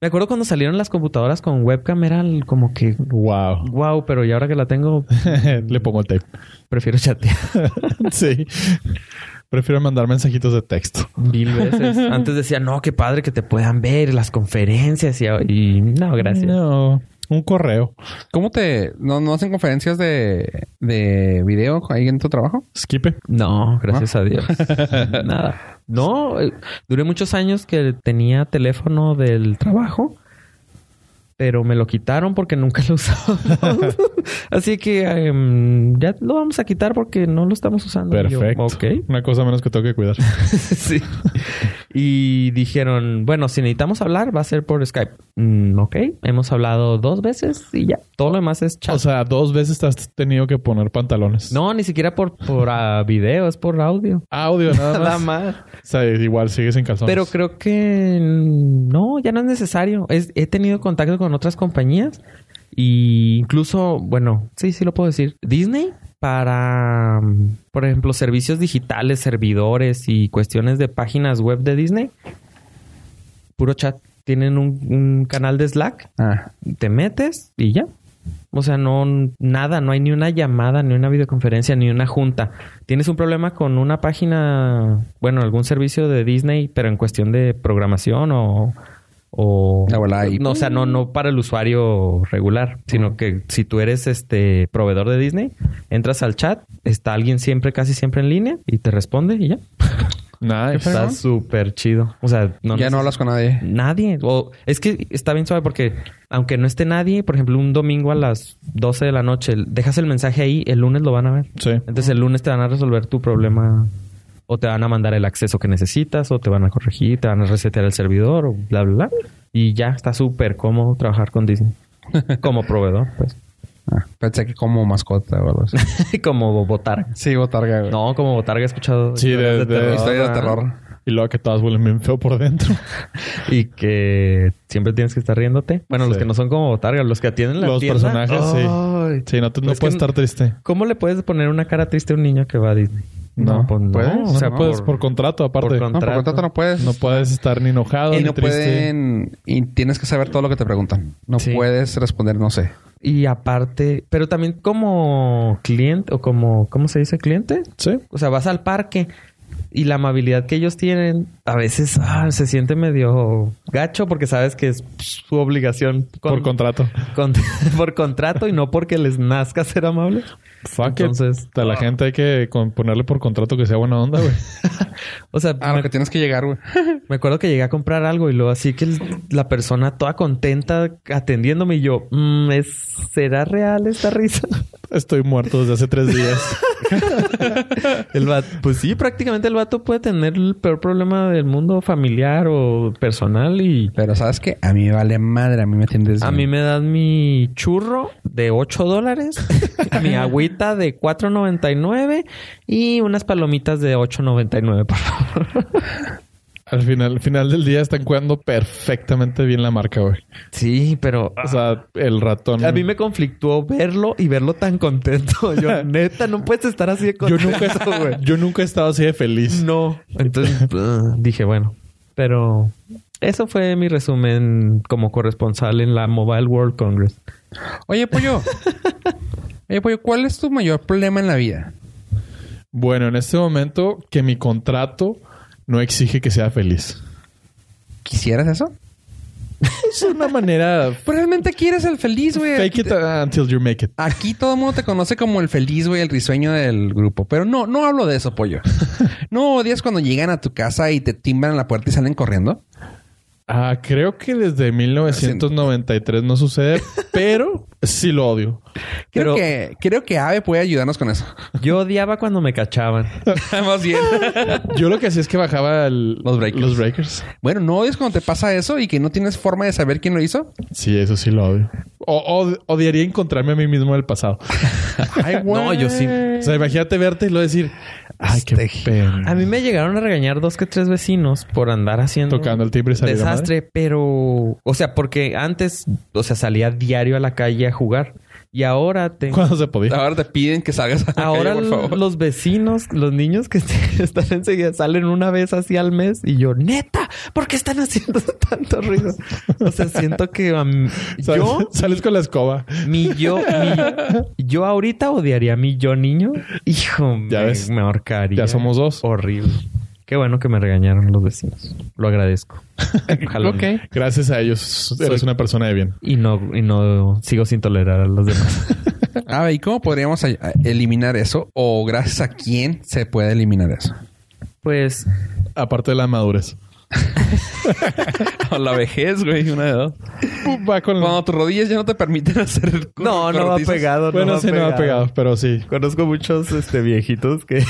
Me acuerdo cuando salieron las computadoras con webcam, era como que... Wow. Wow, pero ya ahora que la tengo, [laughs] Le pongo el tape. prefiero chatear. [laughs] sí. Prefiero mandar mensajitos de texto. Mil veces. [laughs] Antes decía, no, qué padre que te puedan ver las conferencias y, y no, gracias. No, un correo. ¿Cómo te... ¿No, no hacen conferencias de, de video ahí en tu trabajo? Skipe. No, gracias a Dios. [laughs] Nada. No, eh, duré muchos años que tenía teléfono del trabajo, pero me lo quitaron porque nunca lo [laughs] usaba. Así que em, ya lo vamos a quitar porque no lo estamos usando. Yo, Perfecto. Una cosa menos que tengo que cuidar. [laughs] sí. Y dijeron, bueno, si necesitamos hablar, va a ser por Skype. Mm, ok, hemos hablado dos veces y ya. Todo lo demás es chat. O sea, dos veces te has tenido que poner pantalones. no, ni siquiera por, por ah, video, es por audio. Audio nada [laughs] más. Nada más. O sea, igual sigues en calzones. Pero creo que mm, no, ya no es necesario. Es- he tenido contacto con otras compañías y incluso, bueno, sí, sí lo puedo decir. Disney para, mm, por ejemplo, servicios digitales, servidores y cuestiones de páginas web de Disney. Puro chat. Tienen un, un canal de Slack. Ah. Te metes y ya. O sea, no, nada, no hay ni una llamada, ni una videoconferencia, ni una junta. Tienes un problema con una página, bueno, algún servicio de Disney, pero en cuestión de programación o... o La bola ahí. no, o sea, no, no para el usuario regular, sino que si tú eres este proveedor de Disney, entras al chat, está alguien siempre, casi siempre en línea y te responde y ya. Nice. Está súper chido. O sea, no ya no hablas con nadie. Nadie. O es que está bien suave porque aunque no esté nadie, por ejemplo, un domingo a las 12 de la noche, dejas el mensaje ahí, el lunes lo van a ver. Sí. Entonces el lunes te van a resolver tu problema o te van a mandar el acceso que necesitas o te van a corregir, te van a resetear el servidor o bla, bla, bla. Y ya está súper cómodo trabajar con Disney. [laughs] Como proveedor, pues. Ah, pensé que como mascota o algo así. [laughs] como botarga. sí, botarga, güey. No, como botarga he escuchado. Sí, de- de- Historia de terror. Y luego que todas huelen bien feo por dentro. [laughs] Y que siempre tienes que estar riéndote. Bueno, los que no son como botarga, los que atienden la Los tienda. personajes, sí. Sí, no, te- no puedes que- estar triste. ¿Cómo le puedes poner una cara triste a un niño que va a Disney? No, pues no. ¿puedes? O sea, sea, puedes por, contrato, aparte. por No, por contrato. no puedes. no puedes estar ni enojado y ni no triste. pueden... Y tienes que saber todo lo que te preguntan. No Sí. puedes responder, no sé. Y aparte, pero también como cliente o como, ¿cómo se dice? Cliente. Sí. O sea, vas al parque y la amabilidad que ellos tienen a veces ah, se siente medio gacho porque sabes que es su obligación con- por contrato. con- [laughs] por contrato y no porque les nazca ser amables. Fuck Entonces, it. A la gente hay que ponerle por contrato que sea buena onda, güey. [laughs] o sea, A lo me, que tienes que llegar, güey. [laughs] me acuerdo que llegué a comprar algo y luego así que el- la persona toda contenta atendiéndome y yo, mm, ¿es, ¿será real esta risa? [laughs] Estoy muerto desde hace tres días. [laughs] El vato, pues sí, prácticamente el vato puede tener el peor problema del mundo familiar o personal y Pero ¿sabes qué? A mí me vale madre. A mí me tienes... a mí me dan mi churro de 8 dólares, [laughs] mi agüita de 4.99 y unas palomitas de 8.99, por favor. [laughs] Al final, al final del día están cuidando perfectamente bien la marca, güey. Sí, pero O sea, el ratón. a mí me conflictuó verlo y verlo tan contento. [laughs] Yo, neta, no puedes estar así de yo contento, nunca, güey. [laughs] yo nunca he estado así de feliz. No. Entonces uh, [laughs] dije, bueno, pero eso fue mi resumen como corresponsal en la Mobile World Congress. Oye, Pollo. Oye, Pollo, ¿cuál es tu mayor problema en la vida? Bueno, en este momento que mi contrato no exige que sea feliz. ¿Quisieras eso? Es una manera [laughs] Pues realmente quieres el feliz, güey. fake it until you make it. Aquí todo el mundo te conoce como el feliz, güey, el risueño del grupo. Pero no, no hablo de eso, pollo. [laughs] ¿No odias cuando llegan a tu casa y te timbran la puerta y salen corriendo? Ah, creo que desde 1993 no sucede, [laughs] pero sí lo odio. Creo Pero- que, creo que Ave puede ayudarnos con eso. Yo odiaba cuando me cachaban. [laughs] Más bien. Yo lo que hacía es que bajaba el- Los breakers. Los breakers. bueno, ¿no odias cuando te pasa eso y que no tienes forma de saber quién lo hizo? Sí, eso sí lo odio. O, o- odiaría encontrarme a mí mismo en el pasado. [laughs] Ay, No, yo sí. O sea, imagínate verte y luego decir, ay, qué Este- pena. A mí me llegaron a regañar dos que tres vecinos por andar haciendo Tocando el timbre y salir a desastre, pero, o sea, porque antes, o sea, salía diario a la calle a jugar y ahora tengo ¿Cuándo se podía? Ahora te piden que salgas a la Ahora calle, por favor. los vecinos, los niños que [laughs] están enseguida salen una vez así al mes y yo, neta, ¿por qué están haciendo [laughs] tanto ruido? O sea, siento que um, Sales, yo, [laughs] sales con la escoba. mi yo, mi, yo ahorita odiaría a mi yo niño. Hijo, Ya me, ves. me ahorcaría. Ya somos dos. Horrible. Qué bueno que me regañaron los vecinos. Lo agradezco. [laughs] Ojalá Ok. no. Gracias a ellos eres Soy- una persona de bien. Y no, y no sigo sin tolerar a los demás. A [laughs] ver, ¿y cómo podríamos a eliminar eso? ¿O gracias a quién se puede eliminar eso? Pues Aparte de la madurez. [laughs] O la vejez, güey, una de dos. Va con Cuando tus rodillas ya no te permiten hacer... no, no va pegado. Bueno, va sí, no me ha pegado, pero sí. Conozco muchos este, viejitos que...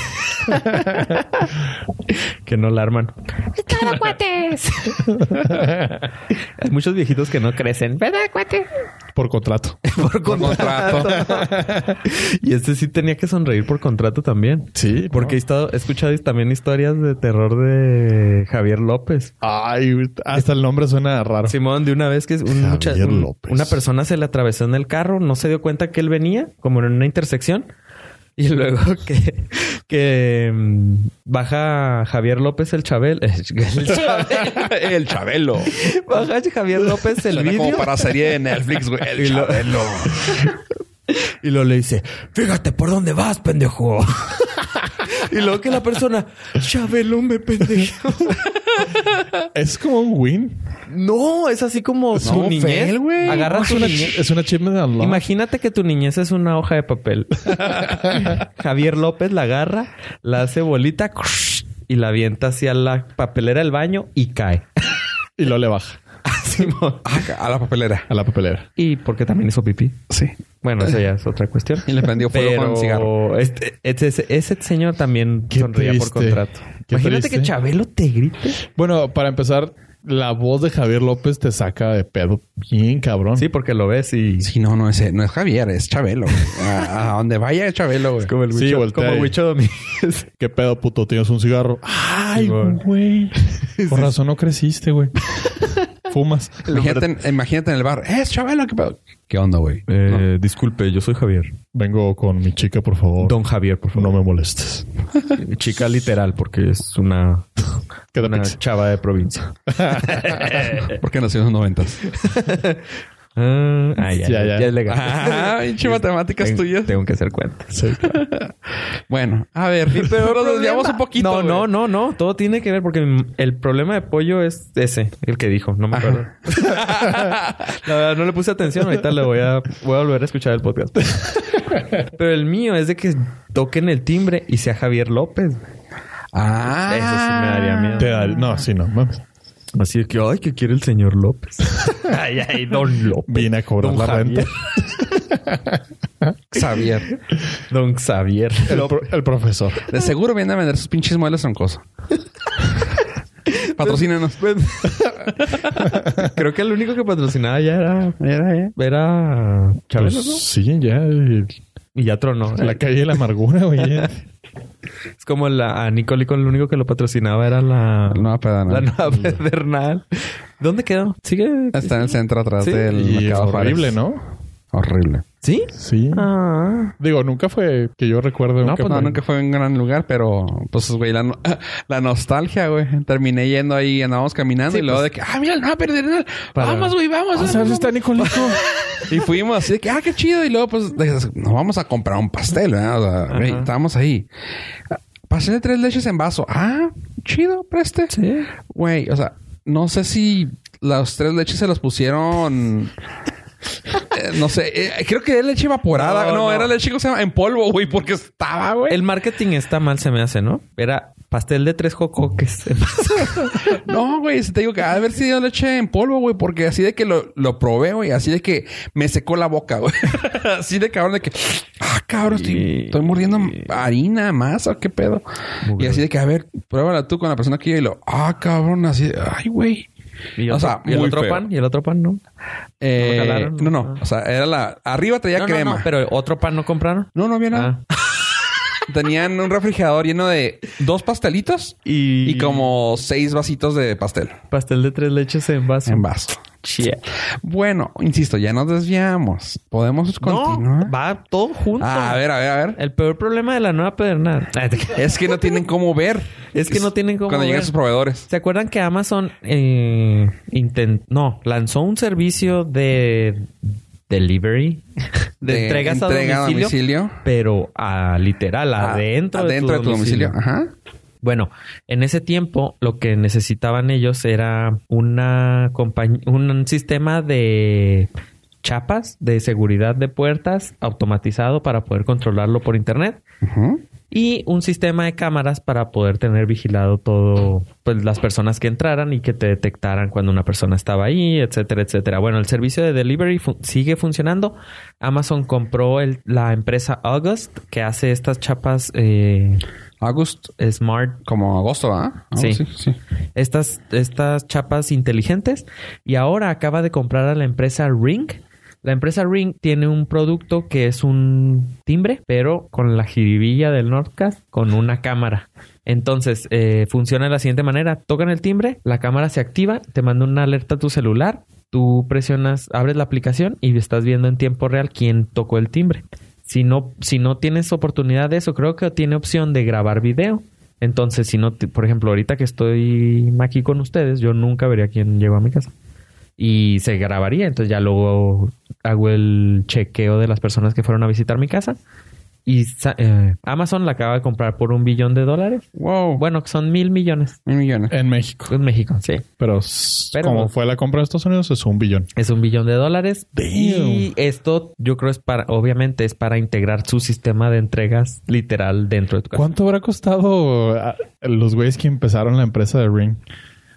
[laughs] que no la arman. ¡Cada cuates! Hay [laughs] muchos viejitos que no crecen. ¿Verdad, cuate? Por contrato. Por contrato. y este sí tenía que sonreír por contrato también. Sí, Porque he, estado, he escuchado también historias de terror de Javier López. Ay, hasta el nombre suena raro. Simón, de una vez que un mucha- un- López. una persona se le atravesó en el carro, no se dio cuenta que él venía, como en una intersección. [laughs] Y luego [laughs] que, que mm, baja Javier López el Chabel. [laughs] El Chabel. El Chabelo. baja Javier López el Suena como para serie de Netflix, güey. El Y lo- Chabelo. Y luego le dice, fíjate por dónde vas, pendejo. Y luego que la persona, Chabelo me pendejo. Es como un win. no, es así como su No, niñez. güey. Agarra Es tu una, niñez. es una unlocked. Imagínate que tu niñez es una hoja de papel. [laughs] Javier López la agarra, la hace bolita y la avienta hacia la papelera del baño y cae. Y luego le baja [laughs] Simón. Ah, a la papelera. a la papelera. y porque también hizo pipí. Sí. Bueno, eso ya es otra cuestión. Y le prendió fuego con un cigarro. Pero este, ese, ese señor también Qué sonreía por contrato. Qué Imagínate triste. que Chabelo te grite. Bueno, para empezar, la voz de Javier López te saca de pedo bien cabrón. Sí, porque lo ves y... Sí, no, no es, no es Javier, es Chabelo. güey. A, a donde vaya es Chabelo, güey. Como el Sí, voltea como Domínguez. [laughs] ¿Qué pedo, puto? ¿Tienes un cigarro? Ay, güey. Por [laughs] razón no creciste, güey. [laughs] Fumas. [laughs] Imagínate, en- imagínate en el bar. Es Chabelo, ¿qué pedo? ¿Qué onda, güey? Eh, disculpe, yo soy Javier. Vengo con mi chica, por favor. Don Javier, por favor. No me molestes. [laughs] Chica literal, porque es una, [laughs] una chava de provincia. Porque nació en los noventas. Ah, ah, ya, Ya, ya, es legal. Ah, [laughs] pinche matemáticas Tengo- tuyas. Tengo que hacer cuentas. Sí, claro. [laughs] Bueno, a ver. [laughs] Pero nos desviamos un poquito. No, güey. no, no, no. Todo tiene que ver porque el problema de pollo es ese, el que dijo. No me acuerdo. La verdad, no le puse atención. Ahorita le voy a, voy a volver a escuchar el podcast. Pero el mío es de que toquen el timbre y sea Javier López. Ah. Eso sí me daría miedo. Te da- No, sí, no. mames. Así es que, ay, ¿qué quiere el señor López? [laughs] ay, ay, don López. Vine a cobrar Don la Javier. renta. [laughs] Xavier. Don Xavier. El, pro- el profesor. De seguro viene a vender sus pinches muebles troncosos. [laughs] Patrocínanos. Creo que el único que patrocinaba ya era... Era, eh. Era Chabelo, Pues, ¿no? sí, ya. Y ya tronó. La calle de la amargura, güey. Es como la, a Nicolico, lo único que lo patrocinaba era la... La nueva pedana. La nueva pedernal. ¿Dónde quedó? ¿Sigue? Está en el centro atrás Sí. del Y mercado horrible, Juárez. ¿no? Horrible. ¿Sí? Sí. Ah. Digo, nunca fue que yo recuerde. No, nunca pues no, fue- nunca fue un gran lugar, pero pues, güey, la, no- [laughs] la nostalgia, güey. Terminé yendo ahí, andábamos caminando Sí, y luego pues. de que, ah, mira, no, perder. Para- Vamos, güey, vamos. ¿sabes? vamos, Está Nicolico. [laughs] Y fuimos así de que, ah, qué chido. Y luego, pues, nos vamos a comprar un pastel, ¿verdad? O sea, Ajá. estábamos ahí. Pastel de tres leches en vaso. Ah, chido, preste. Sí. Güey, o sea, no sé si las tres leches se las pusieron. eh, no sé, eh, creo que era leche evaporada. No, No, no. era leche ¿cómo se llama? en polvo, güey, porque estaba, güey. El marketing está mal, se me hace, ¿no? Era pastel de tres jocoques. [laughs] No, güey, si te digo que ha de haber sido leche en polvo, güey, porque así de que lo, lo probé, güey, así de que me secó la boca, güey. [laughs] así de cabrón, de que, ah, cabrón, estoy, estoy mordiendo harina, masa, qué pedo. Muy y así de que, a ver, pruébala tú con la persona que yo y lo, ah, cabrón, así, de, ay, güey. Y, O otro- sea, y el otro feo. pan, y el otro pan no. Eh, ¿No no, no, o sea, era la, arriba traía no, crema. no, pero otro pan no compraron. No, no había nada. Ah. Tenían un refrigerador lleno de dos pastelitos Y, y como seis vasitos de pastel pastel de tres leches en vaso. en vaso. Chie. Bueno, insisto, ya nos desviamos. Podemos No, continuar. va todo junto. Ah, a ver, a ver, a ver. El peor problema de la nueva pedernal [laughs] Es que no tienen cómo ver. es que no tienen cómo Cuando llegan ver. sus proveedores. ¿Se acuerdan que Amazon eh, intent- no, lanzó un servicio de delivery de, entregas a entrega domicilio, pero a literal Ah, adentro, adentro de tu domicilio. Ajá. Bueno, en ese tiempo lo que necesitaban ellos era una un sistema de chapas de seguridad de puertas automatizado para poder controlarlo por internet Ujú. Y un sistema de cámaras para poder tener vigilado todo, pues las personas que entraran y que te detectaran cuando una persona estaba ahí, etcétera, etcétera. Bueno, el servicio de delivery fu- sigue funcionando. Amazon compró el- la empresa August que hace estas chapas eh, August, smart como agosto, ¿ah? Sí. así, sí. estas, estas chapas inteligentes y ahora acaba de comprar a la empresa Ring. La empresa Ring tiene un producto que es un timbre, pero con la jiribilla del Nordcast, con una cámara. Entonces, eh, funciona de la siguiente manera. Tocan el timbre, la cámara se activa, te manda una alerta a tu celular, tú presionas, abres la aplicación y estás viendo en tiempo real quién tocó el timbre. Si no, si no tienes oportunidad de eso, creo que tiene opción de grabar video. Entonces, si no, por ejemplo, ahorita que estoy aquí con ustedes, yo nunca vería quién llegó a mi casa. Y se grabaría, entonces ya luego hago el chequeo de las personas que fueron a visitar mi casa. Y eh, Amazon la acaba de comprar por un billón de dólares. Wow. Bueno, que son mil millones. Mil millones. En México. En México, sí. Pero, Pero- como fue la compra de Estados Unidos, es un billón. Es un billón de dólares. Damn. Y esto yo creo es para, obviamente es para integrar su sistema de entregas literal dentro de tu casa. ¿Cuánto habrá costado a los güeyes que empezaron la empresa de Ring?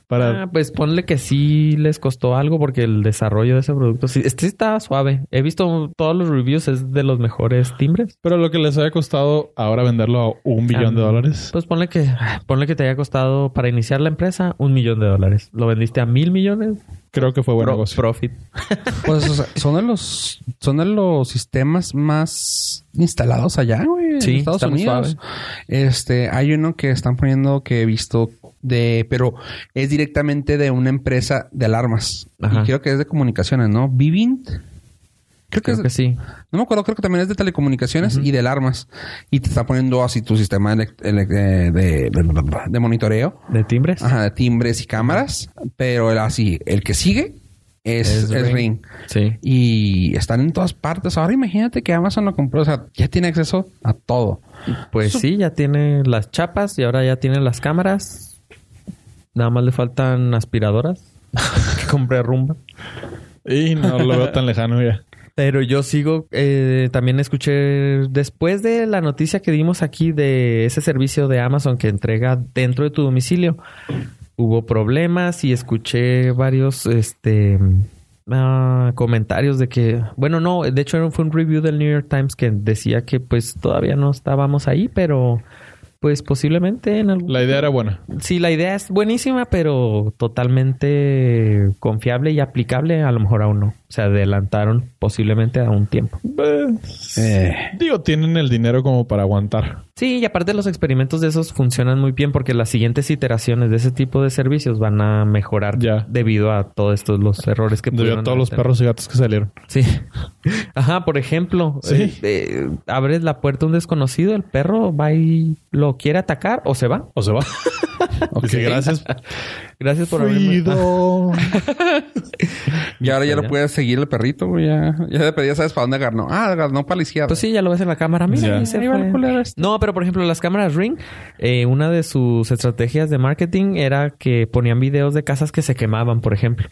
Para... Ah, pues ponle que sí les costó algo porque el desarrollo de ese producto sí, este está suave. He visto todos los reviews, es de los mejores timbres. Pero lo que les haya costado ahora venderlo a un billón de Ah, dólares. Pues ponle que, ponle que te haya costado para iniciar la empresa un millón de dólares. Lo vendiste a mil millones. Creo que fue buen Pro- negocio. profit. [laughs] Pues o sea, son de los son de los sistemas más instalados allá, güey, Sí, en Estados está muy Unidos. Este, hay uno que están poniendo que he visto de, pero es directamente de una empresa de alarmas. Ajá. Y creo que es de comunicaciones, ¿no? Vivint. Creo que Creo es, que sí. no me acuerdo, creo que también es de telecomunicaciones y de alarmas. Y te está poniendo así tu sistema de, de, de- de- de monitoreo. ¿De timbres? Ajá, de timbres y cámaras. Pero el así, el que sigue es, Es es Ring. Ring. Sí. Y están en todas partes. Ahora imagínate que Amazon lo compró. O sea, ya tiene acceso a todo. Pues sí, ya tiene las chapas y ahora ya tiene las cámaras. Nada más le faltan aspiradoras. [laughs] que compré rumba. Y no lo veo tan lejano ya. Pero yo sigo, eh, también escuché, después de la noticia que dimos aquí de ese servicio de Amazon que entrega dentro de tu domicilio, hubo problemas y escuché varios, este, ah, comentarios de que, bueno, no, de hecho fue un review del New York Times que decía que pues todavía no estábamos ahí, pero pues posiblemente en algún... La idea era buena. Sí, la idea es buenísima, pero totalmente confiable y aplicable, a lo mejor aún no. O sea, adelantaron posiblemente a un tiempo. Eh, Digo, tienen el dinero como para aguantar. Sí, y aparte los experimentos de esos funcionan muy bien porque las siguientes iteraciones de ese tipo de servicios van a mejorar Ya. debido a todos estos los errores que Debido a todos los perros y gatos que salieron. Sí. [laughs] Ajá, por ejemplo, Sí. eh, eh, abres la puerta a un desconocido, el perro va y lo quiere atacar o se va. ¿O se va? [laughs] ok, gracias. [laughs] Gracias por abrirme. Freedom. [laughs] Y ahora ya lo puedes seguir el perrito, güey. Ya, ya de perdida sabes para dónde agarró. Ah, agarró para la izquierda. Pues sí, ya lo ves en la cámara. Mira, se el este. No, pero por ejemplo, las cámaras Ring, eh, una de sus estrategias de marketing era que ponían videos de casas que se quemaban, por ejemplo.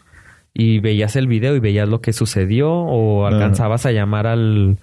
Y veías el video y veías lo que sucedió o alcanzabas a llamar al,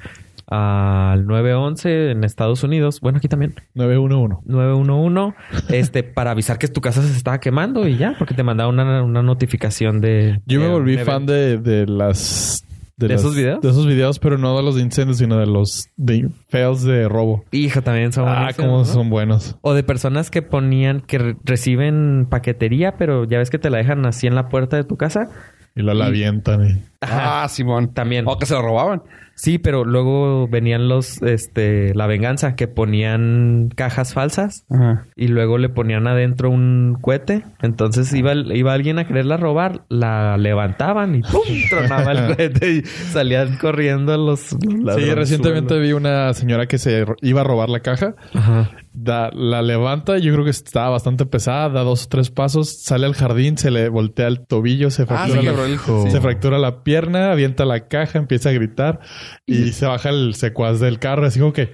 al 911 en Estados Unidos. Bueno, aquí también. 911. 911 este para avisar que tu casa se estaba quemando y ya, porque te mandaba una, una notificación de... Yo me volví fan de, de las... ¿De las- esos videos? De esos videos, pero no de los de incendios, sino de los de fails de robo. Hijo, también son Ah, buenísimos, cómo ¿no? son buenos. O de personas que ponían, que re- reciben paquetería, pero ya ves que te la dejan así en la puerta de tu casa. Y lo la avientan. y- Ah, Simón. También. O que se lo robaban. Sí, pero luego venían los, este, la venganza, que ponían cajas falsas Ajá. y luego le ponían adentro un cohete. Entonces iba, iba alguien a quererla robar, la levantaban y ¡pum! [laughs] tronaba el cohete y salían corriendo los, Sí, recientemente vi una señora que se iba a robar la caja. Ajá. Da- la levanta, yo creo que estaba bastante pesada, da dos o tres pasos, sale al jardín, se le voltea el tobillo, se Ah, fractura, la, se fractura la pierna, avienta la caja, empieza a gritar y se baja el secuaz del carro, así como que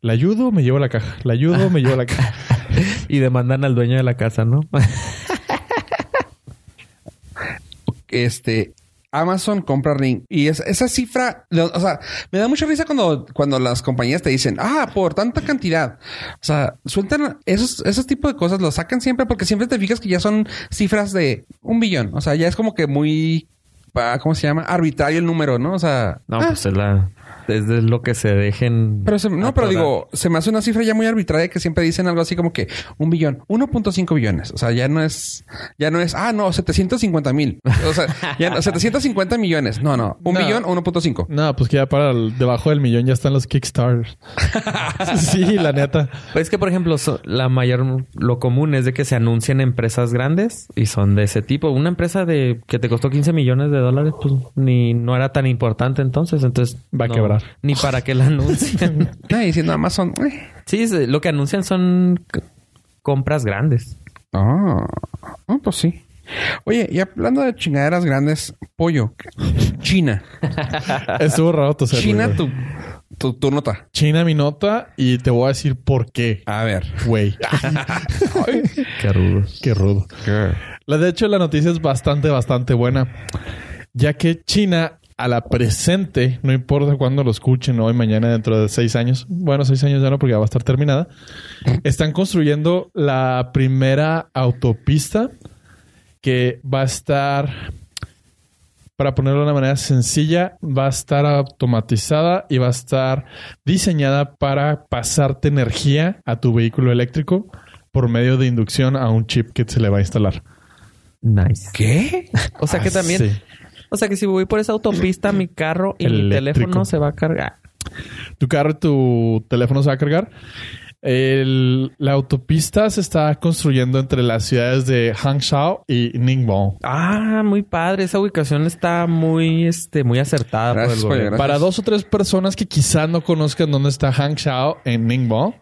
la ayudo, me llevo la caja, la ayudo, me llevo la caja. [laughs] Y demandan al dueño de la casa, ¿no? Este... Amazon compra Ring. Y es- esa cifra, o sea, me da mucha risa cuando, cuando las compañías te dicen, ah, por tanta cantidad. O sea, sueltan esos, esos tipos de cosas, los sacan siempre porque siempre te fijas que ya son cifras de un billón. O sea, ya es como que muy, ¿cómo se llama? Arbitrario el número, ¿no? O sea, No, ah, pues es la... Es de lo que se dejen... Pero se- no, pero digo, se me hace una cifra ya muy arbitraria que siempre dicen algo así como que un billón, 1.5 billones. O sea, ya no es, ya no es, ah, no, 750 mil. O sea, ya no, 750 millones. No, no, un No. billón, 1.5. No, pues que ya para el- debajo del millón ya están los Kickstarters. [laughs] sí, la neta. Pues es que, por ejemplo, so- la mayor, lo común es de que se anuncian empresas grandes y son de ese tipo. Una empresa de que te costó 15 millones de dólares, pues ni no era tan importante entonces. Entonces Va a no, quebrar. Ni para qué la anuncian. [laughs] Nadie diciendo Amazon. eh. sí, lo que anuncian son compras grandes. Ah, pues sí. Oye, y hablando de chingaderas grandes, pollo, China. [laughs] Estuvo raro tu ser, China, tu, tu, tu nota. China mi nota y te voy a decir por qué. A ver. Güey. [laughs] Qué rudos. Qué rudo. La de hecho, la noticia es bastante, bastante buena. Ya que China, a la presente, no importa cuándo lo escuchen, hoy, mañana, dentro de seis años, bueno, seis años ya no, porque ya va a estar terminada, están construyendo la primera autopista que va a estar, para ponerlo de una manera sencilla, va a estar automatizada y va a estar diseñada para pasarte energía a tu vehículo eléctrico por medio de inducción a un chip que se le va a instalar. Nice. ¿Qué? O sea que Ah, también... sí. O sea que si voy por esa autopista, mi carro y mi teléfono se va a cargar. tu carro y tu teléfono se va a cargar. El- la autopista se está construyendo entre las ciudades de Hangzhou y Ningbo. Ah, muy padre. Esa ubicación está muy, este, muy acertada Gracias, por el gobierno. gracias. Para dos o tres personas que quizás no conozcan dónde está Hangzhou en Ningbo,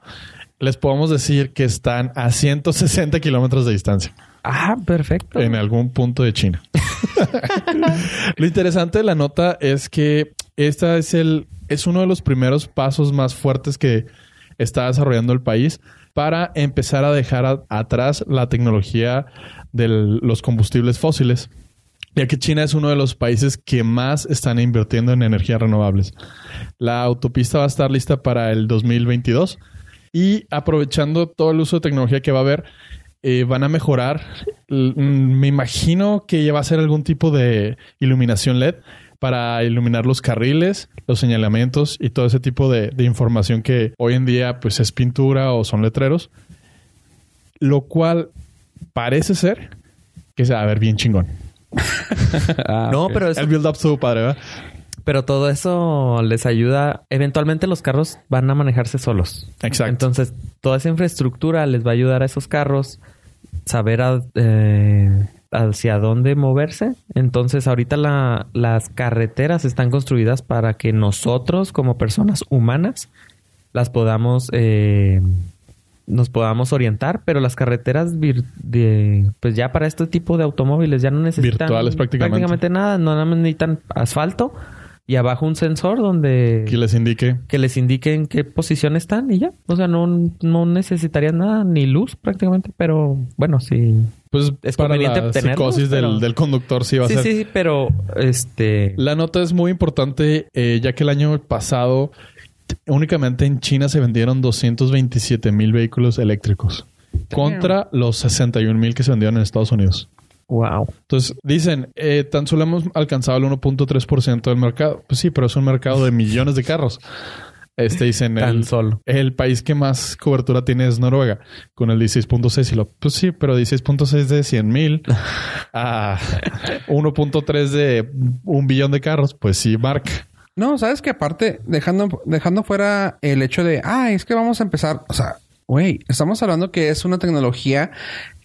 les podemos decir que están a 160 kilómetros de distancia Ah, perfecto. en algún punto de China. [laughs] Lo interesante de la nota es que esta es el es uno de los primeros pasos más fuertes que está desarrollando el país para empezar a dejar a- atrás la tecnología de los combustibles fósiles, ya que China es uno de los países que más están invirtiendo en energías renovables. La autopista va a estar lista para el 2022 y aprovechando todo el uso de tecnología que va a haber, eh, van a mejorar. Mm, Me imagino que ya va a ser algún tipo de iluminación LED para iluminar los carriles, los señalamientos y todo ese tipo de, de información que hoy en día pues es pintura o son letreros. Lo cual parece ser que se va a ver bien chingón. Ah, [laughs] [laughs] no, pero eso- El build up estuvo padre, ¿verdad? Pero todo eso les ayuda. Eventualmente los carros van a manejarse solos. Exacto. Entonces, toda esa infraestructura les va a ayudar a esos carros saber a- eh, hacia dónde moverse. Entonces, ahorita la- las carreteras están construidas para que nosotros, como personas humanas, las podamos, eh, nos podamos orientar, pero las carreteras vir- de, pues ya para este tipo de automóviles ya no necesitan Virtuales prácticamente. nada, no necesitan asfalto y abajo un sensor donde Que les indique. que les indique en qué posición están y ya. O sea, no, no necesitarían nada, ni luz prácticamente, pero bueno, sí. Pues Es para conveniente la tenerlos, psicosis del, pero- del conductor sí va a Sí, ser. sí, sí, pero este... La nota es muy importante, eh, ya que el año pasado únicamente en China se vendieron 227 mil vehículos eléctricos contra los 61 mil que se vendieron en Estados Unidos. Wow. Entonces, dicen, eh, tan solo hemos alcanzado el 1.3% del mercado. Pues sí, pero es un mercado de millones de carros. Este dicen, Tan el, solo. el país que más cobertura tiene es Noruega, con el 16.6. Y lo, pues sí, pero 16.6 de 100 mil a [laughs] 1.3 de un billón de carros, pues sí, marca. No, sabes que aparte, dejando, dejando fuera el hecho de, ah, es que vamos a empezar. O sea, güey, estamos hablando que es una tecnología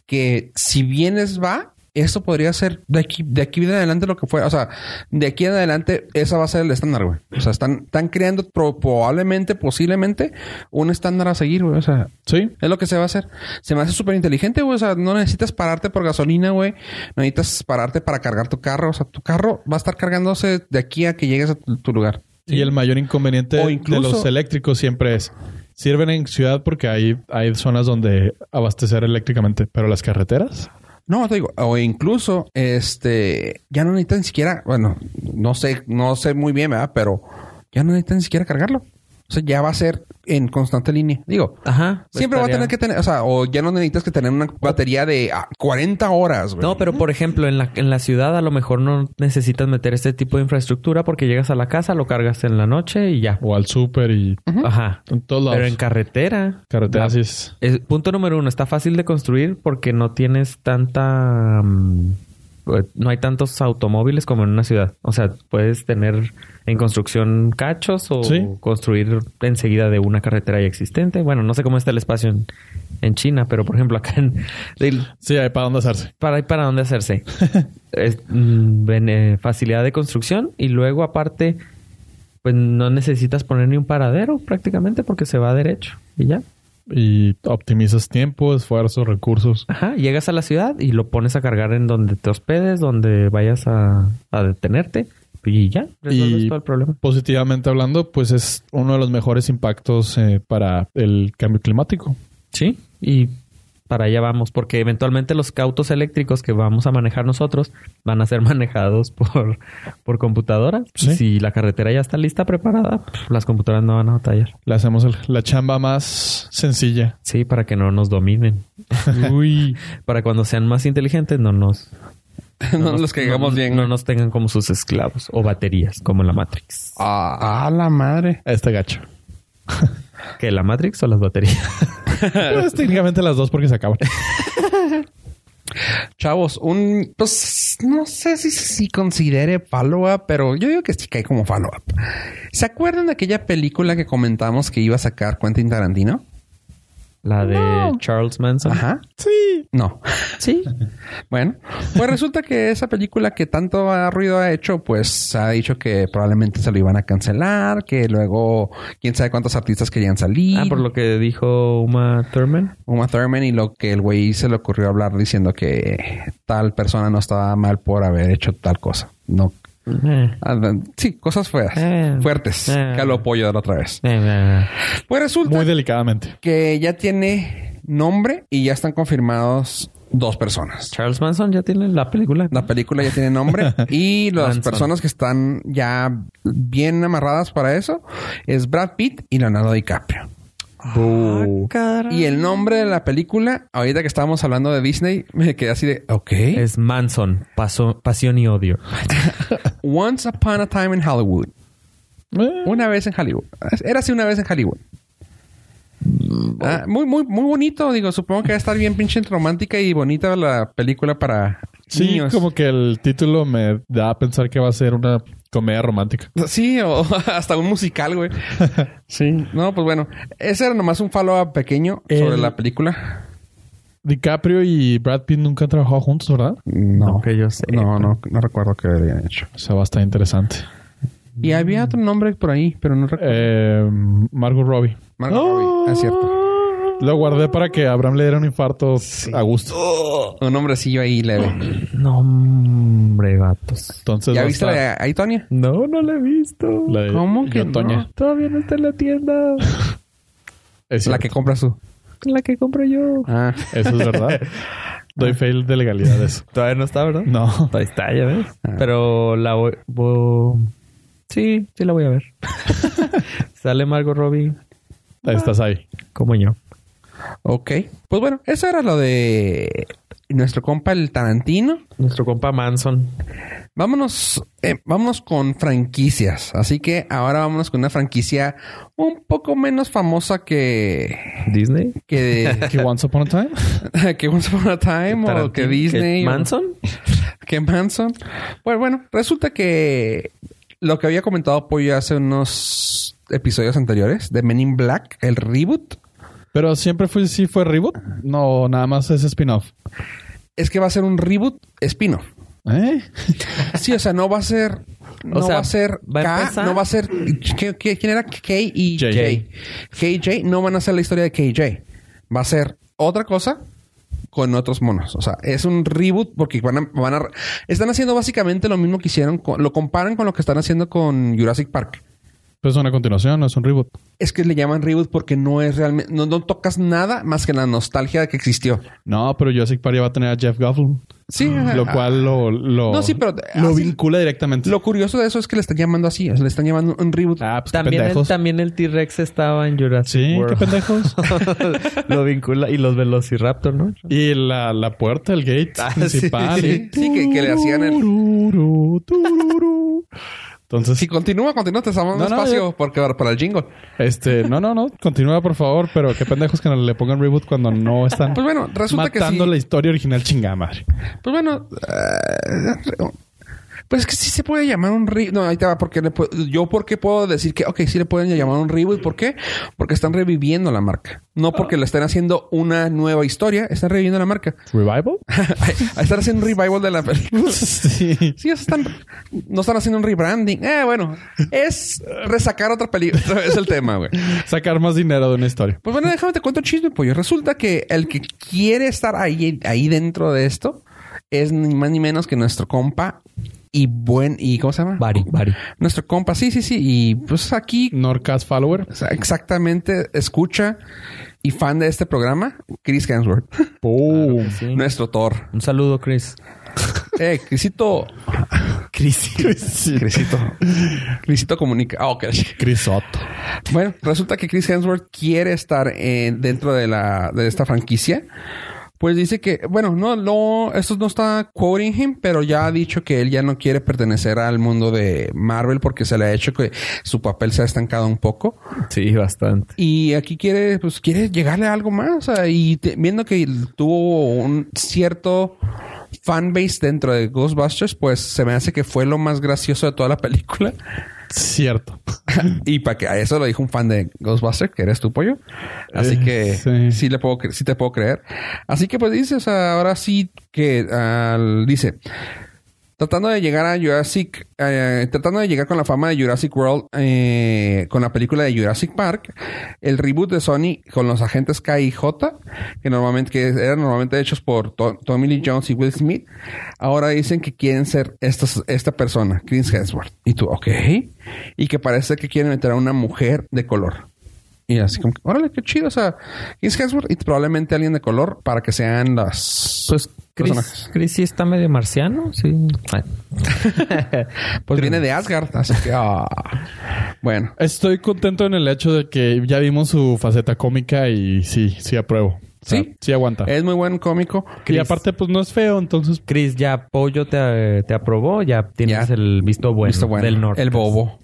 que, si bien es va, esto podría ser de aquí, de aquí en adelante lo que fuera. O sea, de aquí en adelante, esa va a ser el estándar, güey. O sea, están, están creando pro- probablemente, posiblemente, un estándar a seguir, güey. O sea, Sí, es lo que se va a hacer. Se me hace súper inteligente, güey. O sea, no necesitas pararte por gasolina, güey. No necesitas pararte para cargar tu carro. O sea, tu carro va a estar cargándose de aquí a que llegues a tu, tu lugar. Y el mayor inconveniente O de los eléctricos siempre es sirven en ciudad porque hay, hay zonas donde abastecer eléctricamente, pero las carreteras No, te digo, o incluso, este, ya no necesitas ni siquiera, bueno, no sé, no sé muy bien, ¿verdad? Pero ya no necesitas ni siquiera cargarlo. O sea, ya va a ser en constante línea. Digo, Ajá. siempre va a tener que tener, o sea, o ya no necesitas que tener una batería de ah, 40 horas, güey. No, pero por ejemplo, en la, en la ciudad a lo mejor no necesitas meter este tipo de infraestructura porque llegas a la casa, lo cargas en la noche y ya. o al súper y Ajá. en todos lados. Pero en carretera. carretera sí es. es- punto número uno, está fácil de construir porque no tienes tanta... mm, no hay tantos automóviles como en una ciudad. O sea, puedes tener en construcción cachos o Sí. construir enseguida de una carretera ya existente. Bueno, no sé cómo está el espacio en, en China, pero por ejemplo [laughs] acá en... el- Sí, hay para dónde hacerse. para hay para dónde hacerse. [laughs] Es, mm, bene- facilidad de construcción y luego aparte pues no necesitas poner ni un paradero prácticamente porque se va derecho y ya. Y optimizas tiempo, esfuerzo, recursos. Ajá, llegas a la ciudad y lo pones a cargar en donde te hospedes, donde vayas a, a detenerte y ya, resuelves Y todo el problema. positivamente hablando, pues es uno de los mejores impactos eh, para el cambio climático. Sí, y para allá vamos, porque eventualmente los autos eléctricos que vamos a manejar nosotros van a ser [laughs] manejados por, por. Sí. Si la carretera ya está lista, preparada, las computadoras no van a batallar. Le hacemos el- la chamba más sencilla. Sí, para que no nos dominen. [laughs] Uy. Para cuando sean más inteligentes, no nos... [laughs] no los caigamos no- bien. No nos tengan como sus esclavos o baterías, como en la Matrix. Ah, ah, la madre. Este gacho. [laughs] ¿Que la Matrix o las baterías? [laughs] Pues técnicamente las dos porque se acaban. [laughs] Chavos, un, pues, no sé si, si considere follow-up, pero yo digo que sí cae como follow-up. ¿Se acuerdan de aquella película que comentamos que iba a sacar Quentin Tarantino? La de Charles Manson. Ajá. Sí. No. Sí. [laughs] Bueno, pues resulta que esa película que tanto ha- ruido ha hecho, pues se ha dicho que probablemente se lo iban a cancelar, que luego quién sabe cuántos artistas querían salir. Ah, por lo que dijo Uma Thurman. Uma Thurman y lo que el güey se le ocurrió hablar diciendo que tal persona no estaba mal por haber hecho tal cosa. No. Eh, Ah, Sí, cosas feas, Eh. fuertes, Eh. que lo apoyo de la otra vez. eh, eh. Pues resulta Muy delicadamente. que ya tiene nombre y ya están confirmados dos personas. Charles Manson ya tiene la película. La película ya tiene nombre [laughs] y las Manson. personas que están ya bien amarradas para eso es Brad Pitt y Leonardo DiCaprio. Bu. Y el nombre de la película, ahorita que estábamos hablando de Disney, me quedé así de, ok. Es Manson, Paso- Pasión y Odio. [laughs] Once Upon a Time in Hollywood. Eh, Una vez en Hollywood. Era así una vez en Hollywood. Ah, muy, muy, muy bonito. Digo, supongo que va a estar bien pinche romántica y bonita la película para sí, niños. como que el título me da a pensar que va a ser una comedia romántica. [laughs] Sí, o [laughs] hasta un musical, güey. [laughs] sí. No, pues bueno. Ese era nomás un follow-up pequeño sobre la película. DiCaprio y Brad Pitt nunca han trabajado juntos, ¿verdad? No. que yo sé. No, no, no recuerdo qué habían hecho. O sea, va a estar interesante. Y había otro nombre por ahí, pero no recuerdo. Eh, Margot Robbie. Margot Robbie, es cierto. Lo guardé para que Abraham le diera un infarto a gusto. Un nombrecillo ahí leve. No, hombre, vatos. Entonces ¿Ya viste la de ahí, Tonya? No, no la he visto. la de ¿Cómo que Yo, no? Toña. Todavía no está en la tienda. [laughs] Es La que compras tú. La que compro yo. Ah. Eso es verdad. [laughs] Doy fail de legalidad de eso. Todavía no está, ¿verdad? No. Ahí está, ya ves. Ah. Pero la voy, voy- Sí, sí la voy a ver. [laughs] Sale Margot Robbie Ahí estás ahí. como yo. Ok. Pues bueno, eso era lo de nuestro compa el Tarantino. Nuestro compa Manson. Vámonos, eh, vámonos con franquicias. Así que ahora vámonos con una franquicia un poco menos famosa que ¿Disney? que, [laughs] ¿Que Once Upon a Time? [laughs] que Once Upon a Time o que Disney. ¿Que o- ¿Manson? [laughs] que Manson. Pues bueno, resulta que lo que había comentado Pollo hace unos episodios anteriores de Men in Black, el reboot, Pero siempre fue, sí fue reboot. No, nada más es spin-off. es que va a ser un reboot spin-off. ¿Eh? [laughs] Sí, o sea, no va a ser. No sea, va a ser va K, empezar- no va a ser. ¿qué- qué- ¿Quién era? K y J. J. K y J no van a ser la historia de KJ. Va a ser otra cosa con otros monos. O sea, es un reboot porque van a, van a- están haciendo básicamente lo mismo que hicieron. con- lo comparan con lo que están haciendo con Jurassic Park. Pues es una continuación, no es un reboot. Es que le llaman reboot porque no es realmente. No, no tocas nada más que la nostalgia que existió. No, pero Jurassic Park ya va a tener a Jeff Goldblum. Sí. Lo cual lo, lo, No, sí, pero- lo así- vincula directamente. Lo curioso de eso es que le están llamando así. o sea, le están llamando un reboot. Ah, pues qué También el, pendejos. también el T-Rex estaba en Jurassic Sí, qué pendejos. [laughs] Lo vincula. Y los Velociraptor, ¿no? y la, la puerta, el gate Ah, principal. sí, sí, que- que le hacían el-. Entonces, Si continúa, continúa, te estamos No, no, espacio porque para el jingle. este, no, no, no, continúa por favor, pero qué pendejos que no le pongan reboot cuando no están Pues bueno, resulta que matando sí. la historia original chingada madre. Pues bueno, eh, pues es que sí se puede llamar un reboot. No, ahí te va, porque le yo porque puedo decir que, ok, sí le pueden llamar un reboot. ¿Por qué? Porque están reviviendo la marca. No porque le estén haciendo una nueva historia, están reviviendo la marca. ¿Revival? [laughs] están haciendo un revival de la película. [laughs] sí. Sí, están, no están haciendo un rebranding. Eh, bueno, es resacar otra película. es el tema, güey. [laughs] Sacar más dinero de una historia. Pues bueno, déjame te cuento un chisme, pollo. Resulta que el que quiere estar ahí, ahí dentro de esto es ni más ni menos que nuestro compa y buen... ¿Y cómo se llama? Bari, Bari. Nuestro compa, sí, sí, sí. Y pues aquí, Nordcast follower. exactamente, escucha y fan de este programa, Chris Hemsworth. [laughs] Boom. Sí. nuestro Thor. Un saludo, Chris. Eh, Crisito... Chris. Crisito. Crisito comunica. Ah, ok. Crisotto. Bueno, resulta que Chris Hemsworth quiere estar eh, dentro de la de esta franquicia. Pues dice que, bueno, no, no, esto no está quoting him, pero ya ha dicho que él ya no quiere pertenecer al mundo de Marvel porque se le ha hecho que su papel se ha estancado un poco. Sí, bastante. Y aquí quiere, pues quiere llegarle a algo más. O sea, y te- viendo que tuvo un cierto fanbase dentro de Ghostbusters, pues se me hace que fue lo más gracioso de toda la película. Cierto. [laughs] Y para que a eso lo dijo un fan de Ghostbusters, que eres tu pollo. Así Eh, que sí. sí. le puedo, sí te puedo creer. Así que pues dice, o sea, ahora sí que dice, tratando de llegar a Jurassic, eh, tratando de llegar con la fama de Jurassic World, eh, con la película de Jurassic Park, el reboot de Sony con los agentes K y J, que normalmente que eran normalmente hechos por To- Tommy Lee Jones y Will Smith, ahora dicen que quieren ser estos, esta persona, Chris Hemsworth. Y tú, ok. Y que parece que quieren meter a una mujer de color. Y así como, que, órale, qué chido. O sea, Chris Hemsworth y probablemente alguien de color para que sean las... Pues Chris, personajes. Chris sí está medio marciano, sí. [laughs] Pues viene de Asgard, así que... ah. Bueno. Estoy contento en el hecho de que ya vimos su faceta cómica y sí, sí apruebo. O sea, Sí. sí aguanta. Es muy buen cómico. y aparte, pues no es feo, entonces Chris, ya Pollo te, te aprobó, ya tienes Ya. el visto bueno, Visto bueno. del norte. El bobo.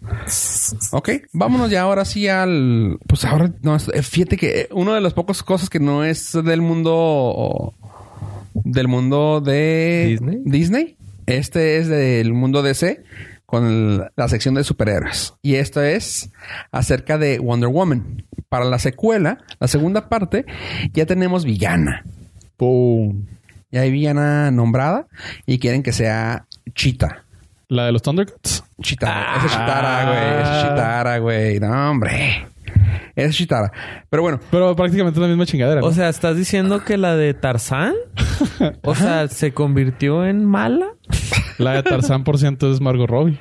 Ok, vámonos ya ahora sí al... Pues ahora, no, es- eh, fíjate que una de las pocas cosas que no es del mundo... Del mundo de... ¿Disney? Disney. Este es del mundo DC con el- la sección de superhéroes. Y esto es acerca de Wonder Woman. Para la secuela, la segunda parte, ya tenemos villana. ¡pum! Ya hay villana nombrada y quieren que sea Cheetah. La de los Thundercats. Chitara. Esa es Chitara, güey. Esa es Chitara, güey. No, hombre. Esa es Chitara. Pero bueno, Pero prácticamente es la misma chingadera. ¿no? O sea, ¿estás diciendo que la de Tarzán? O sea, ¿se convirtió en mala? La de Tarzán por ciento es Margot Robbie.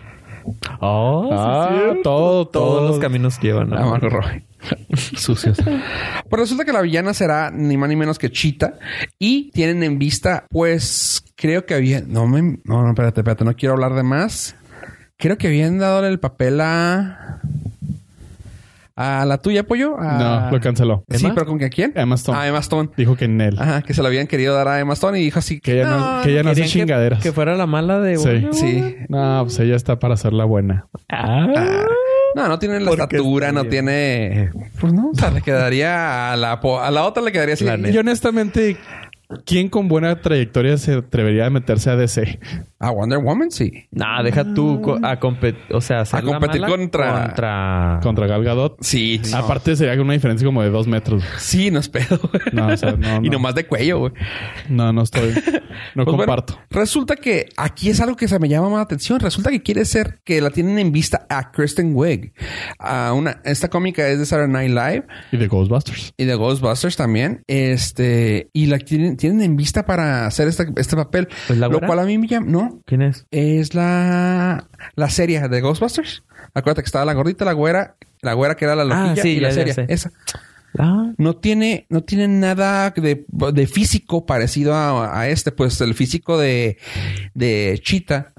Oh, sí, Ah, cierto. todo, todo. Todos los caminos llevan a a Margot Robbie. [laughs] Sucios. Pues resulta que la villana será ni más ni menos que Chita. Y tienen en vista, pues, creo que habían... No, me... no, no, espérate, espérate. No quiero hablar de más. Creo que habían dado el papel a... A la tuya, Pollo. A- No, lo canceló. Sí, pero ¿con que- quién? Emma Stone. A Emma Stone. Dijo que en él. Ajá, que se lo habían querido dar a Emma Stone y dijo así Que ella no, que ella no hace que- chingaderas. Que, fuera la mala de Sí. Sí. No, pues ella está para hacer la buena. Ah. No, no tiene la estatura, no tiene. Pues no, o sea, le quedaría a la, po- a la otra le quedaría así. La neta. Y honestamente, ¿quién con buena trayectoria se atrevería a meterse a DC? A Wonder Woman, sí. Nah, deja tú co- a competir, o sea, hacer la competir mala contra- contra... Contra Gal Gadot. Sí, no. Aparte sería una diferencia como de dos metros. Sí, no es pedo, güey. No, o sea, no, [laughs] Y no. nomás de cuello, güey. No, no estoy. No [laughs] Pues bueno, comparto. resulta que aquí es algo que se me llama más la atención. Resulta que quiere ser que la tienen en vista a Kristen Wiig. A una, esta cómica es de Saturday Night Live Y de Ghostbusters. y de Ghostbusters también. Este, y la tienen, tienen en vista para hacer este, este papel. ¿Es la lo cual a mí me llama, no, ¿Quién es? es la, la serie de Ghostbusters. Acuérdate que estaba la gordita, la güera, la güera que era la Ah, loquilla sí, y la ya, serie. Esa. Ah, No tiene, no tiene nada de, de físico parecido a, a este. Pues el físico de, de Cheetah,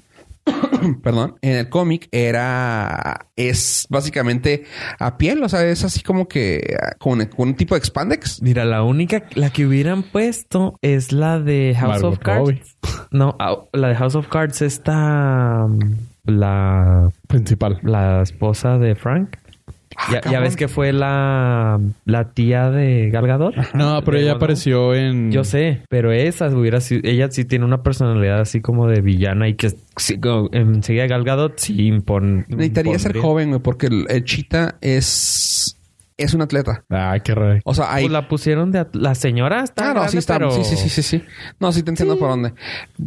[coughs] perdón, en el cómic era, es básicamente a piel. O sea, es así como que con, con un tipo de expandex. mira, la única, la que hubieran puesto es la de House of Cards. No, la de House of Cards está mm, la, Principal. la esposa de Frank. Ah, ya, ya ves que fue la, la tía de Gal Gadot. No, pero ella Wonder apareció en. Yo sé, pero esa hubiera sido, ella sí tiene una personalidad así como de villana y que sí, como enseguida Gal Gadot sí impon, Necesitaría ser impondría. joven, güey, porque el, el Cheetah es, es un atleta. Ay, qué raro. O sea, hay Pues la pusieron de la señora está Ah, no, grande, sí está. pero- Sí, sí, sí, sí, sí. No, sí te entiendo por dónde.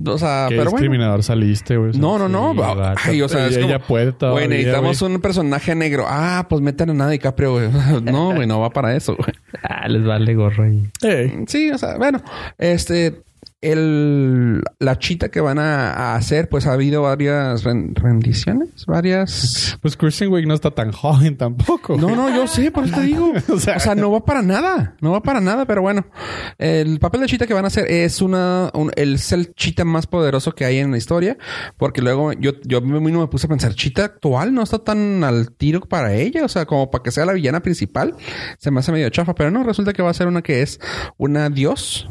O sea, Qué pero bueno. discriminador saliste, güey. O sea, No, no, no. Sí. Ay, o sea, es Ella como, puede todavía, Güey, necesitamos güey. un personaje negro. Ah, pues meten a nada DiCaprio, güey. [laughs] No, güey, no va para eso, güey. Ah, les vale gorro ahí. Ey, Sí, o sea, bueno, este, el, la chita que van a, a hacer, pues ha habido varias ren- rendiciones, varias. [laughs] Pues Kristen Wiig no está tan joven tampoco. No, no, yo sé, por eso te digo. [laughs] O sea, no va para nada, no va para nada, pero bueno, el papel de chita que van a hacer es una, un- el, es el chita más poderoso que hay en la historia, porque luego yo, yo mismo me puse a pensar, chita actual no está tan al tiro para ella, o sea, como para que sea la villana principal, se me hace medio chafa, pero no, resulta que va a ser una que es una dios,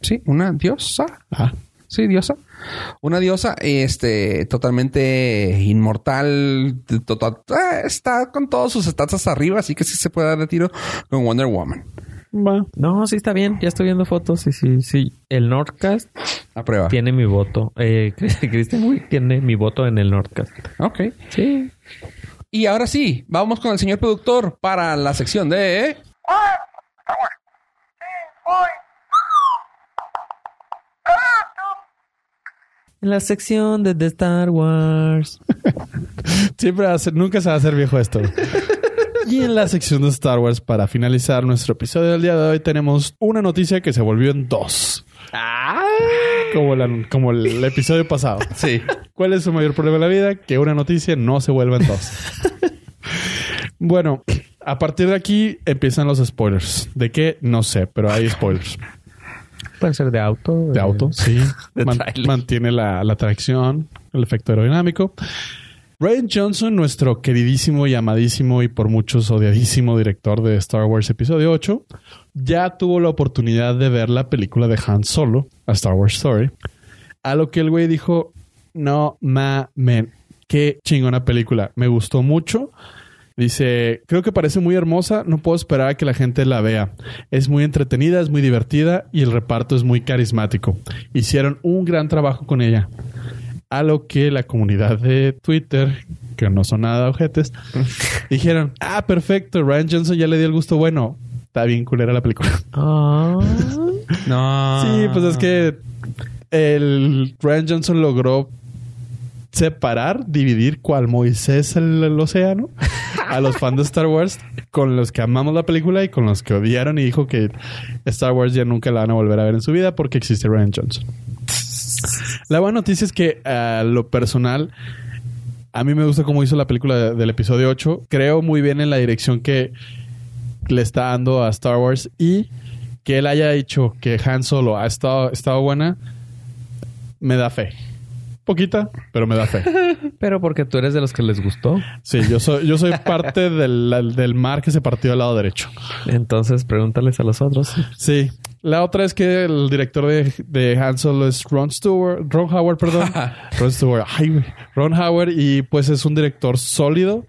sí, una diosa, Ah, Sí, diosa. Una diosa, este, totalmente inmortal, total, eh, está con todos sus stats arriba, así que sí se puede dar de tiro con Wonder Woman. va. No, sí está bien. Ya estoy viendo fotos. Sí, sí, sí. El Nordcast A prueba. tiene mi voto. Eh, [laughs] Kristen Wiig tiene mi voto en el Nordcast. Ok. Sí. Y ahora sí, vamos con el señor productor para la sección de... En la sección de The Star Wars. [laughs] Siempre va a ser- nunca se va a hacer viejo esto. y en la sección de Star Wars, para finalizar nuestro episodio del día de hoy, tenemos una noticia que se volvió en dos. Como, la- como el episodio pasado. Sí. ¿Cuál es su mayor problema en la vida? Que una noticia no se vuelva en dos. bueno, a partir de aquí empiezan los spoilers. ¿De qué? No sé, pero hay spoilers. Pueden ser de auto. de auto, sí. [laughs] de Man- tráiler. mantiene la, la tracción, el efecto aerodinámico. Ryan Johnson, nuestro queridísimo y amadísimo y por muchos odiadísimo director de Star Wars Episodio 8, ya tuvo la oportunidad de ver la película de Han Solo, a Star Wars Story. A lo que el güey dijo, no mamen, qué chingona película, me gustó mucho. Dice, creo que parece muy hermosa, no puedo esperar a que la gente la vea. Es muy entretenida, es muy divertida y el reparto es muy carismático. Hicieron un gran trabajo con ella. A lo que la comunidad de Twitter, que no son nada ojetes, [laughs] dijeron, ah, perfecto, Ryan Johnson ya le dio el gusto bueno. Está bien culera la película. Ah. [laughs] No. Sí, pues es que el Ryan Johnson logró separar, dividir cual Moisés el, el océano a los fans de Star Wars con los que amamos la película y con los que odiaron y dijo que Star Wars ya nunca la van a volver a ver en su vida porque existe Ryan Johnson. La buena noticia es que a lo personal a mí me gusta cómo hizo la película de- del episodio 8. Creo muy bien en la dirección que le está dando a Star Wars y que él haya dicho que Han Solo ha estado, estado buena, me da fe. Poquita, pero me da fe. [laughs] Pero porque tú eres de los que les gustó. Sí, yo soy, yo soy parte [laughs] del, del mar que se partió al lado derecho. Entonces pregúntales a los otros. Sí. La otra es que el director de, de Han Solo es Ron Stewart, Ron Howard, perdón. [laughs] Ron Stewart, ay. Ron Howard y pues es un director sólido,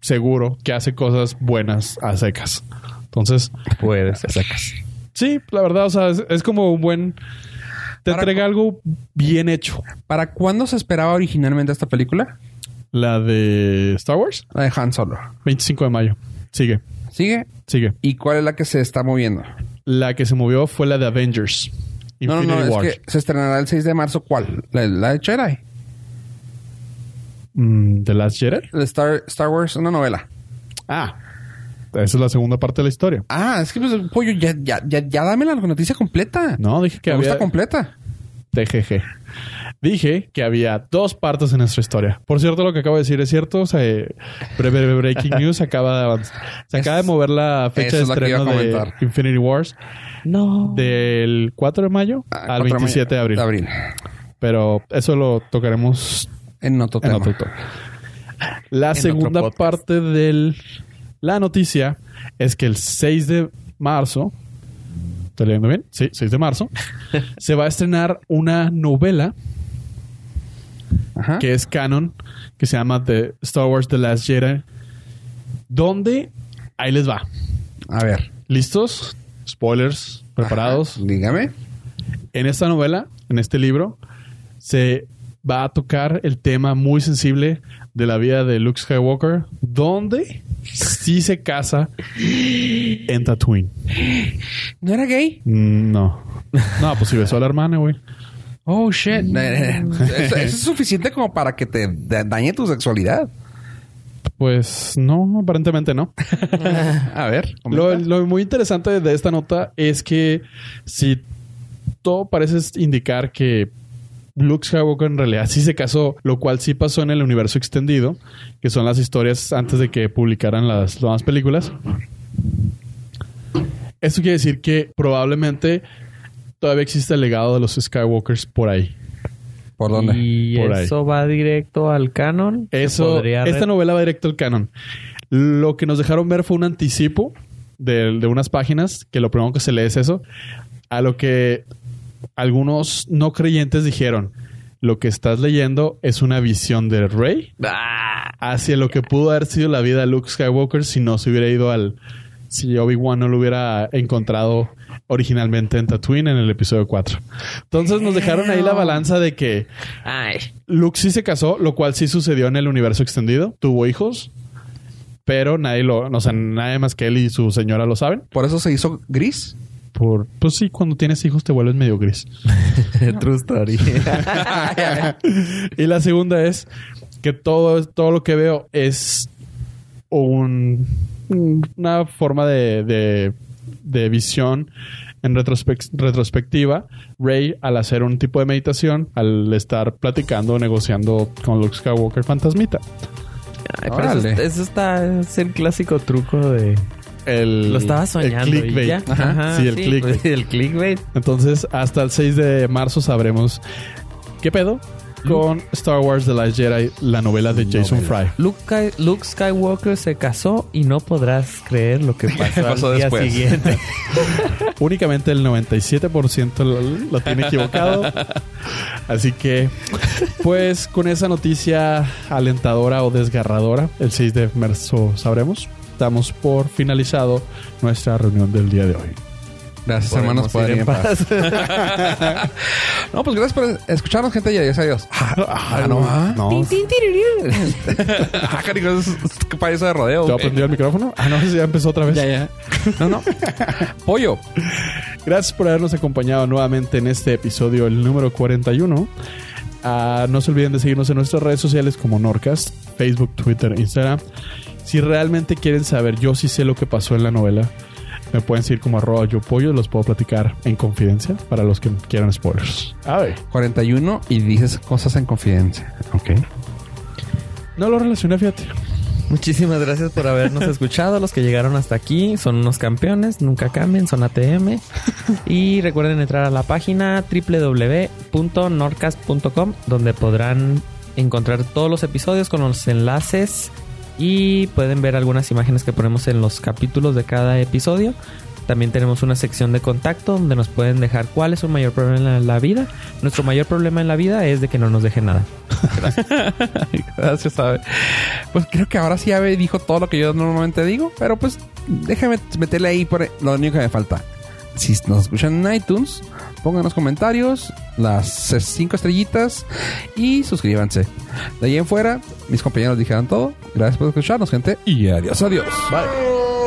seguro, que hace cosas buenas a secas. Entonces, Puede ser. Sacas. sí, la verdad, o sea, es, es como un buen... Te Para entrega algo bien hecho. ¿Para cuándo se esperaba originalmente esta película? La de Star Wars, La de Han Solo. 25 de mayo. Sigue, ¿Sigue? sigue. ¿Y cuál es la que se está moviendo? La que se movió fue la de Avengers. No, no, no. Infinity Es que se estrenará el 6 de marzo. ¿Cuál? ¿La, la de Jedi? Mm, The Last Jedi. Star, Star Wars, una novela. Ah, esa es la segunda parte de la historia. Ah, es que pues, pollo, ya, ya, ya, ya dame la noticia completa. No, dije que Me había gusta completa. TGG. Dije que había dos partes en nuestra historia. Por cierto, lo que acabo de decir es cierto. O sea, eh, breaking [laughs] news acaba de avanzar. Se acaba de mover la fecha de estreno de. Infinity Wars No. del 4 de mayo Ah, al cuatro 27 de abril. abril. Pero eso lo tocaremos En otro en tema. otro toque. La otro segunda podcast. parte de la noticia es que el 6 de marzo, ¿estoy leyendo bien? Sí, 6 de marzo, [laughs] se va a estrenar una novela Ajá. que es canon, que se llama The Star Wars The Last Jedi, donde ahí les va. A ver. ¿Listos? Spoilers, preparados. Ajá. Dígame. En esta novela, en este libro, se va a tocar el tema muy sensible de la vida de Luke Skywalker, donde sí se casa en Tatooine. ¿No era gay? Mm, No. No, pues si besó a la hermana, güey. Oh, shit. Eh, [laughs] eso, eso es suficiente como para que te da- dañe tu sexualidad. Pues no, aparentemente no. [laughs] A ver. Lo, lo muy interesante de esta nota es que si todo parece indicar que Luke Skywalker en realidad sí se casó, lo cual sí pasó en el universo extendido, que son las historias antes de que publicaran las nuevas películas. Esto quiere decir que probablemente todavía existe el legado de los Skywalkers por ahí. ¿Por dónde? Y Por ahí. eso va directo al canon. Eso, esta novela va directo al canon. Lo que nos dejaron ver fue un anticipo de, de unas páginas, que lo primero que se lee es eso, a lo que algunos no creyentes dijeron, lo que estás leyendo es una visión de Rey Ah, hacia lo que pudo haber sido la vida de Luke Skywalker si no se hubiera ido al... Si Obi-Wan no lo hubiera encontrado originalmente en Tatooine en el episodio 4. Entonces nos dejaron ahí la balanza de que. Luke sí se casó, lo cual sí sucedió en el universo extendido. Tuvo hijos, pero nadie lo, o sea, nadie más que él y su señora lo saben. ¿Por eso se hizo gris? Por, pues sí, cuando tienes hijos te vuelves medio gris. [laughs] True story. [laughs] y la segunda es que todo, todo lo que veo es un, una forma de, de, de visión en retrospec- retrospectiva. Rey, al hacer un tipo de meditación, al estar platicando o negociando con Luke Skywalker fantasmita. Ay, pero eso está... Es el clásico truco de... el. Lo estaba soñando. El clickbait. y ya. Ajá. Sí, el clickbait. [laughs] el clickbait. Entonces, hasta el 6 de marzo sabremos qué pedo con Star Wars The Last Jedi, la novela de Jason Fry. Luke, Sky- Luke Skywalker se casó y no podrás creer lo que pasó, [laughs] Pasó al día después. siguiente. [laughs] Únicamente el 97% lo, lo tiene equivocado. Así que, pues, con esa noticia alentadora o desgarradora, el 6 de marzo sabremos. Damos por finalizado nuestra reunión del día de hoy. Gracias, hermanos, por ir en paz. [laughs] no, pues gracias por escucharnos, gente. Y adiós, adiós. Ah, no, ah. No. [laughs] Ah, cariño, es, es que payaso de rodeo. ¿Te aprendió el micrófono? Ah, no, ya empezó otra vez. Ya, ya. No, no. Pollo. Gracias por habernos acompañado nuevamente en este episodio, el número 41. Ah, no se olviden de seguirnos en nuestras redes sociales como Norcast, Facebook, Twitter, Instagram. Si realmente quieren saber, yo sí sé lo que pasó en la novela. Me pueden seguir como arroba yo pollo, los puedo platicar en confidencia para los que quieran spoilers. A ver. 41 y dices cosas en confidencia. Ok. No lo relacioné, fíjate. Muchísimas gracias por habernos [laughs] escuchado. Los que llegaron hasta aquí son unos campeones, nunca cambien, son ATM. Y recuerden entrar a la página www.norcast.com donde podrán encontrar todos los episodios con los enlaces y pueden ver algunas imágenes que ponemos en los capítulos de cada episodio. También tenemos una sección de contacto donde nos pueden dejar cuál es su mayor problema en la vida. Nuestro mayor problema en la vida es de que no nos dejen nada. [laughs] Gracias, Abe. Pues creo que ahora sí Abe dijo todo lo que yo normalmente digo, pero pues déjame meterle ahí por lo único que me falta. Si nos escuchan en iTunes, pongan los comentarios, las cinco estrellitas y suscríbanse. De ahí en fuera, mis compañeros dijeron todo. Gracias por escucharnos, gente. Y adiós, adiós. Bye.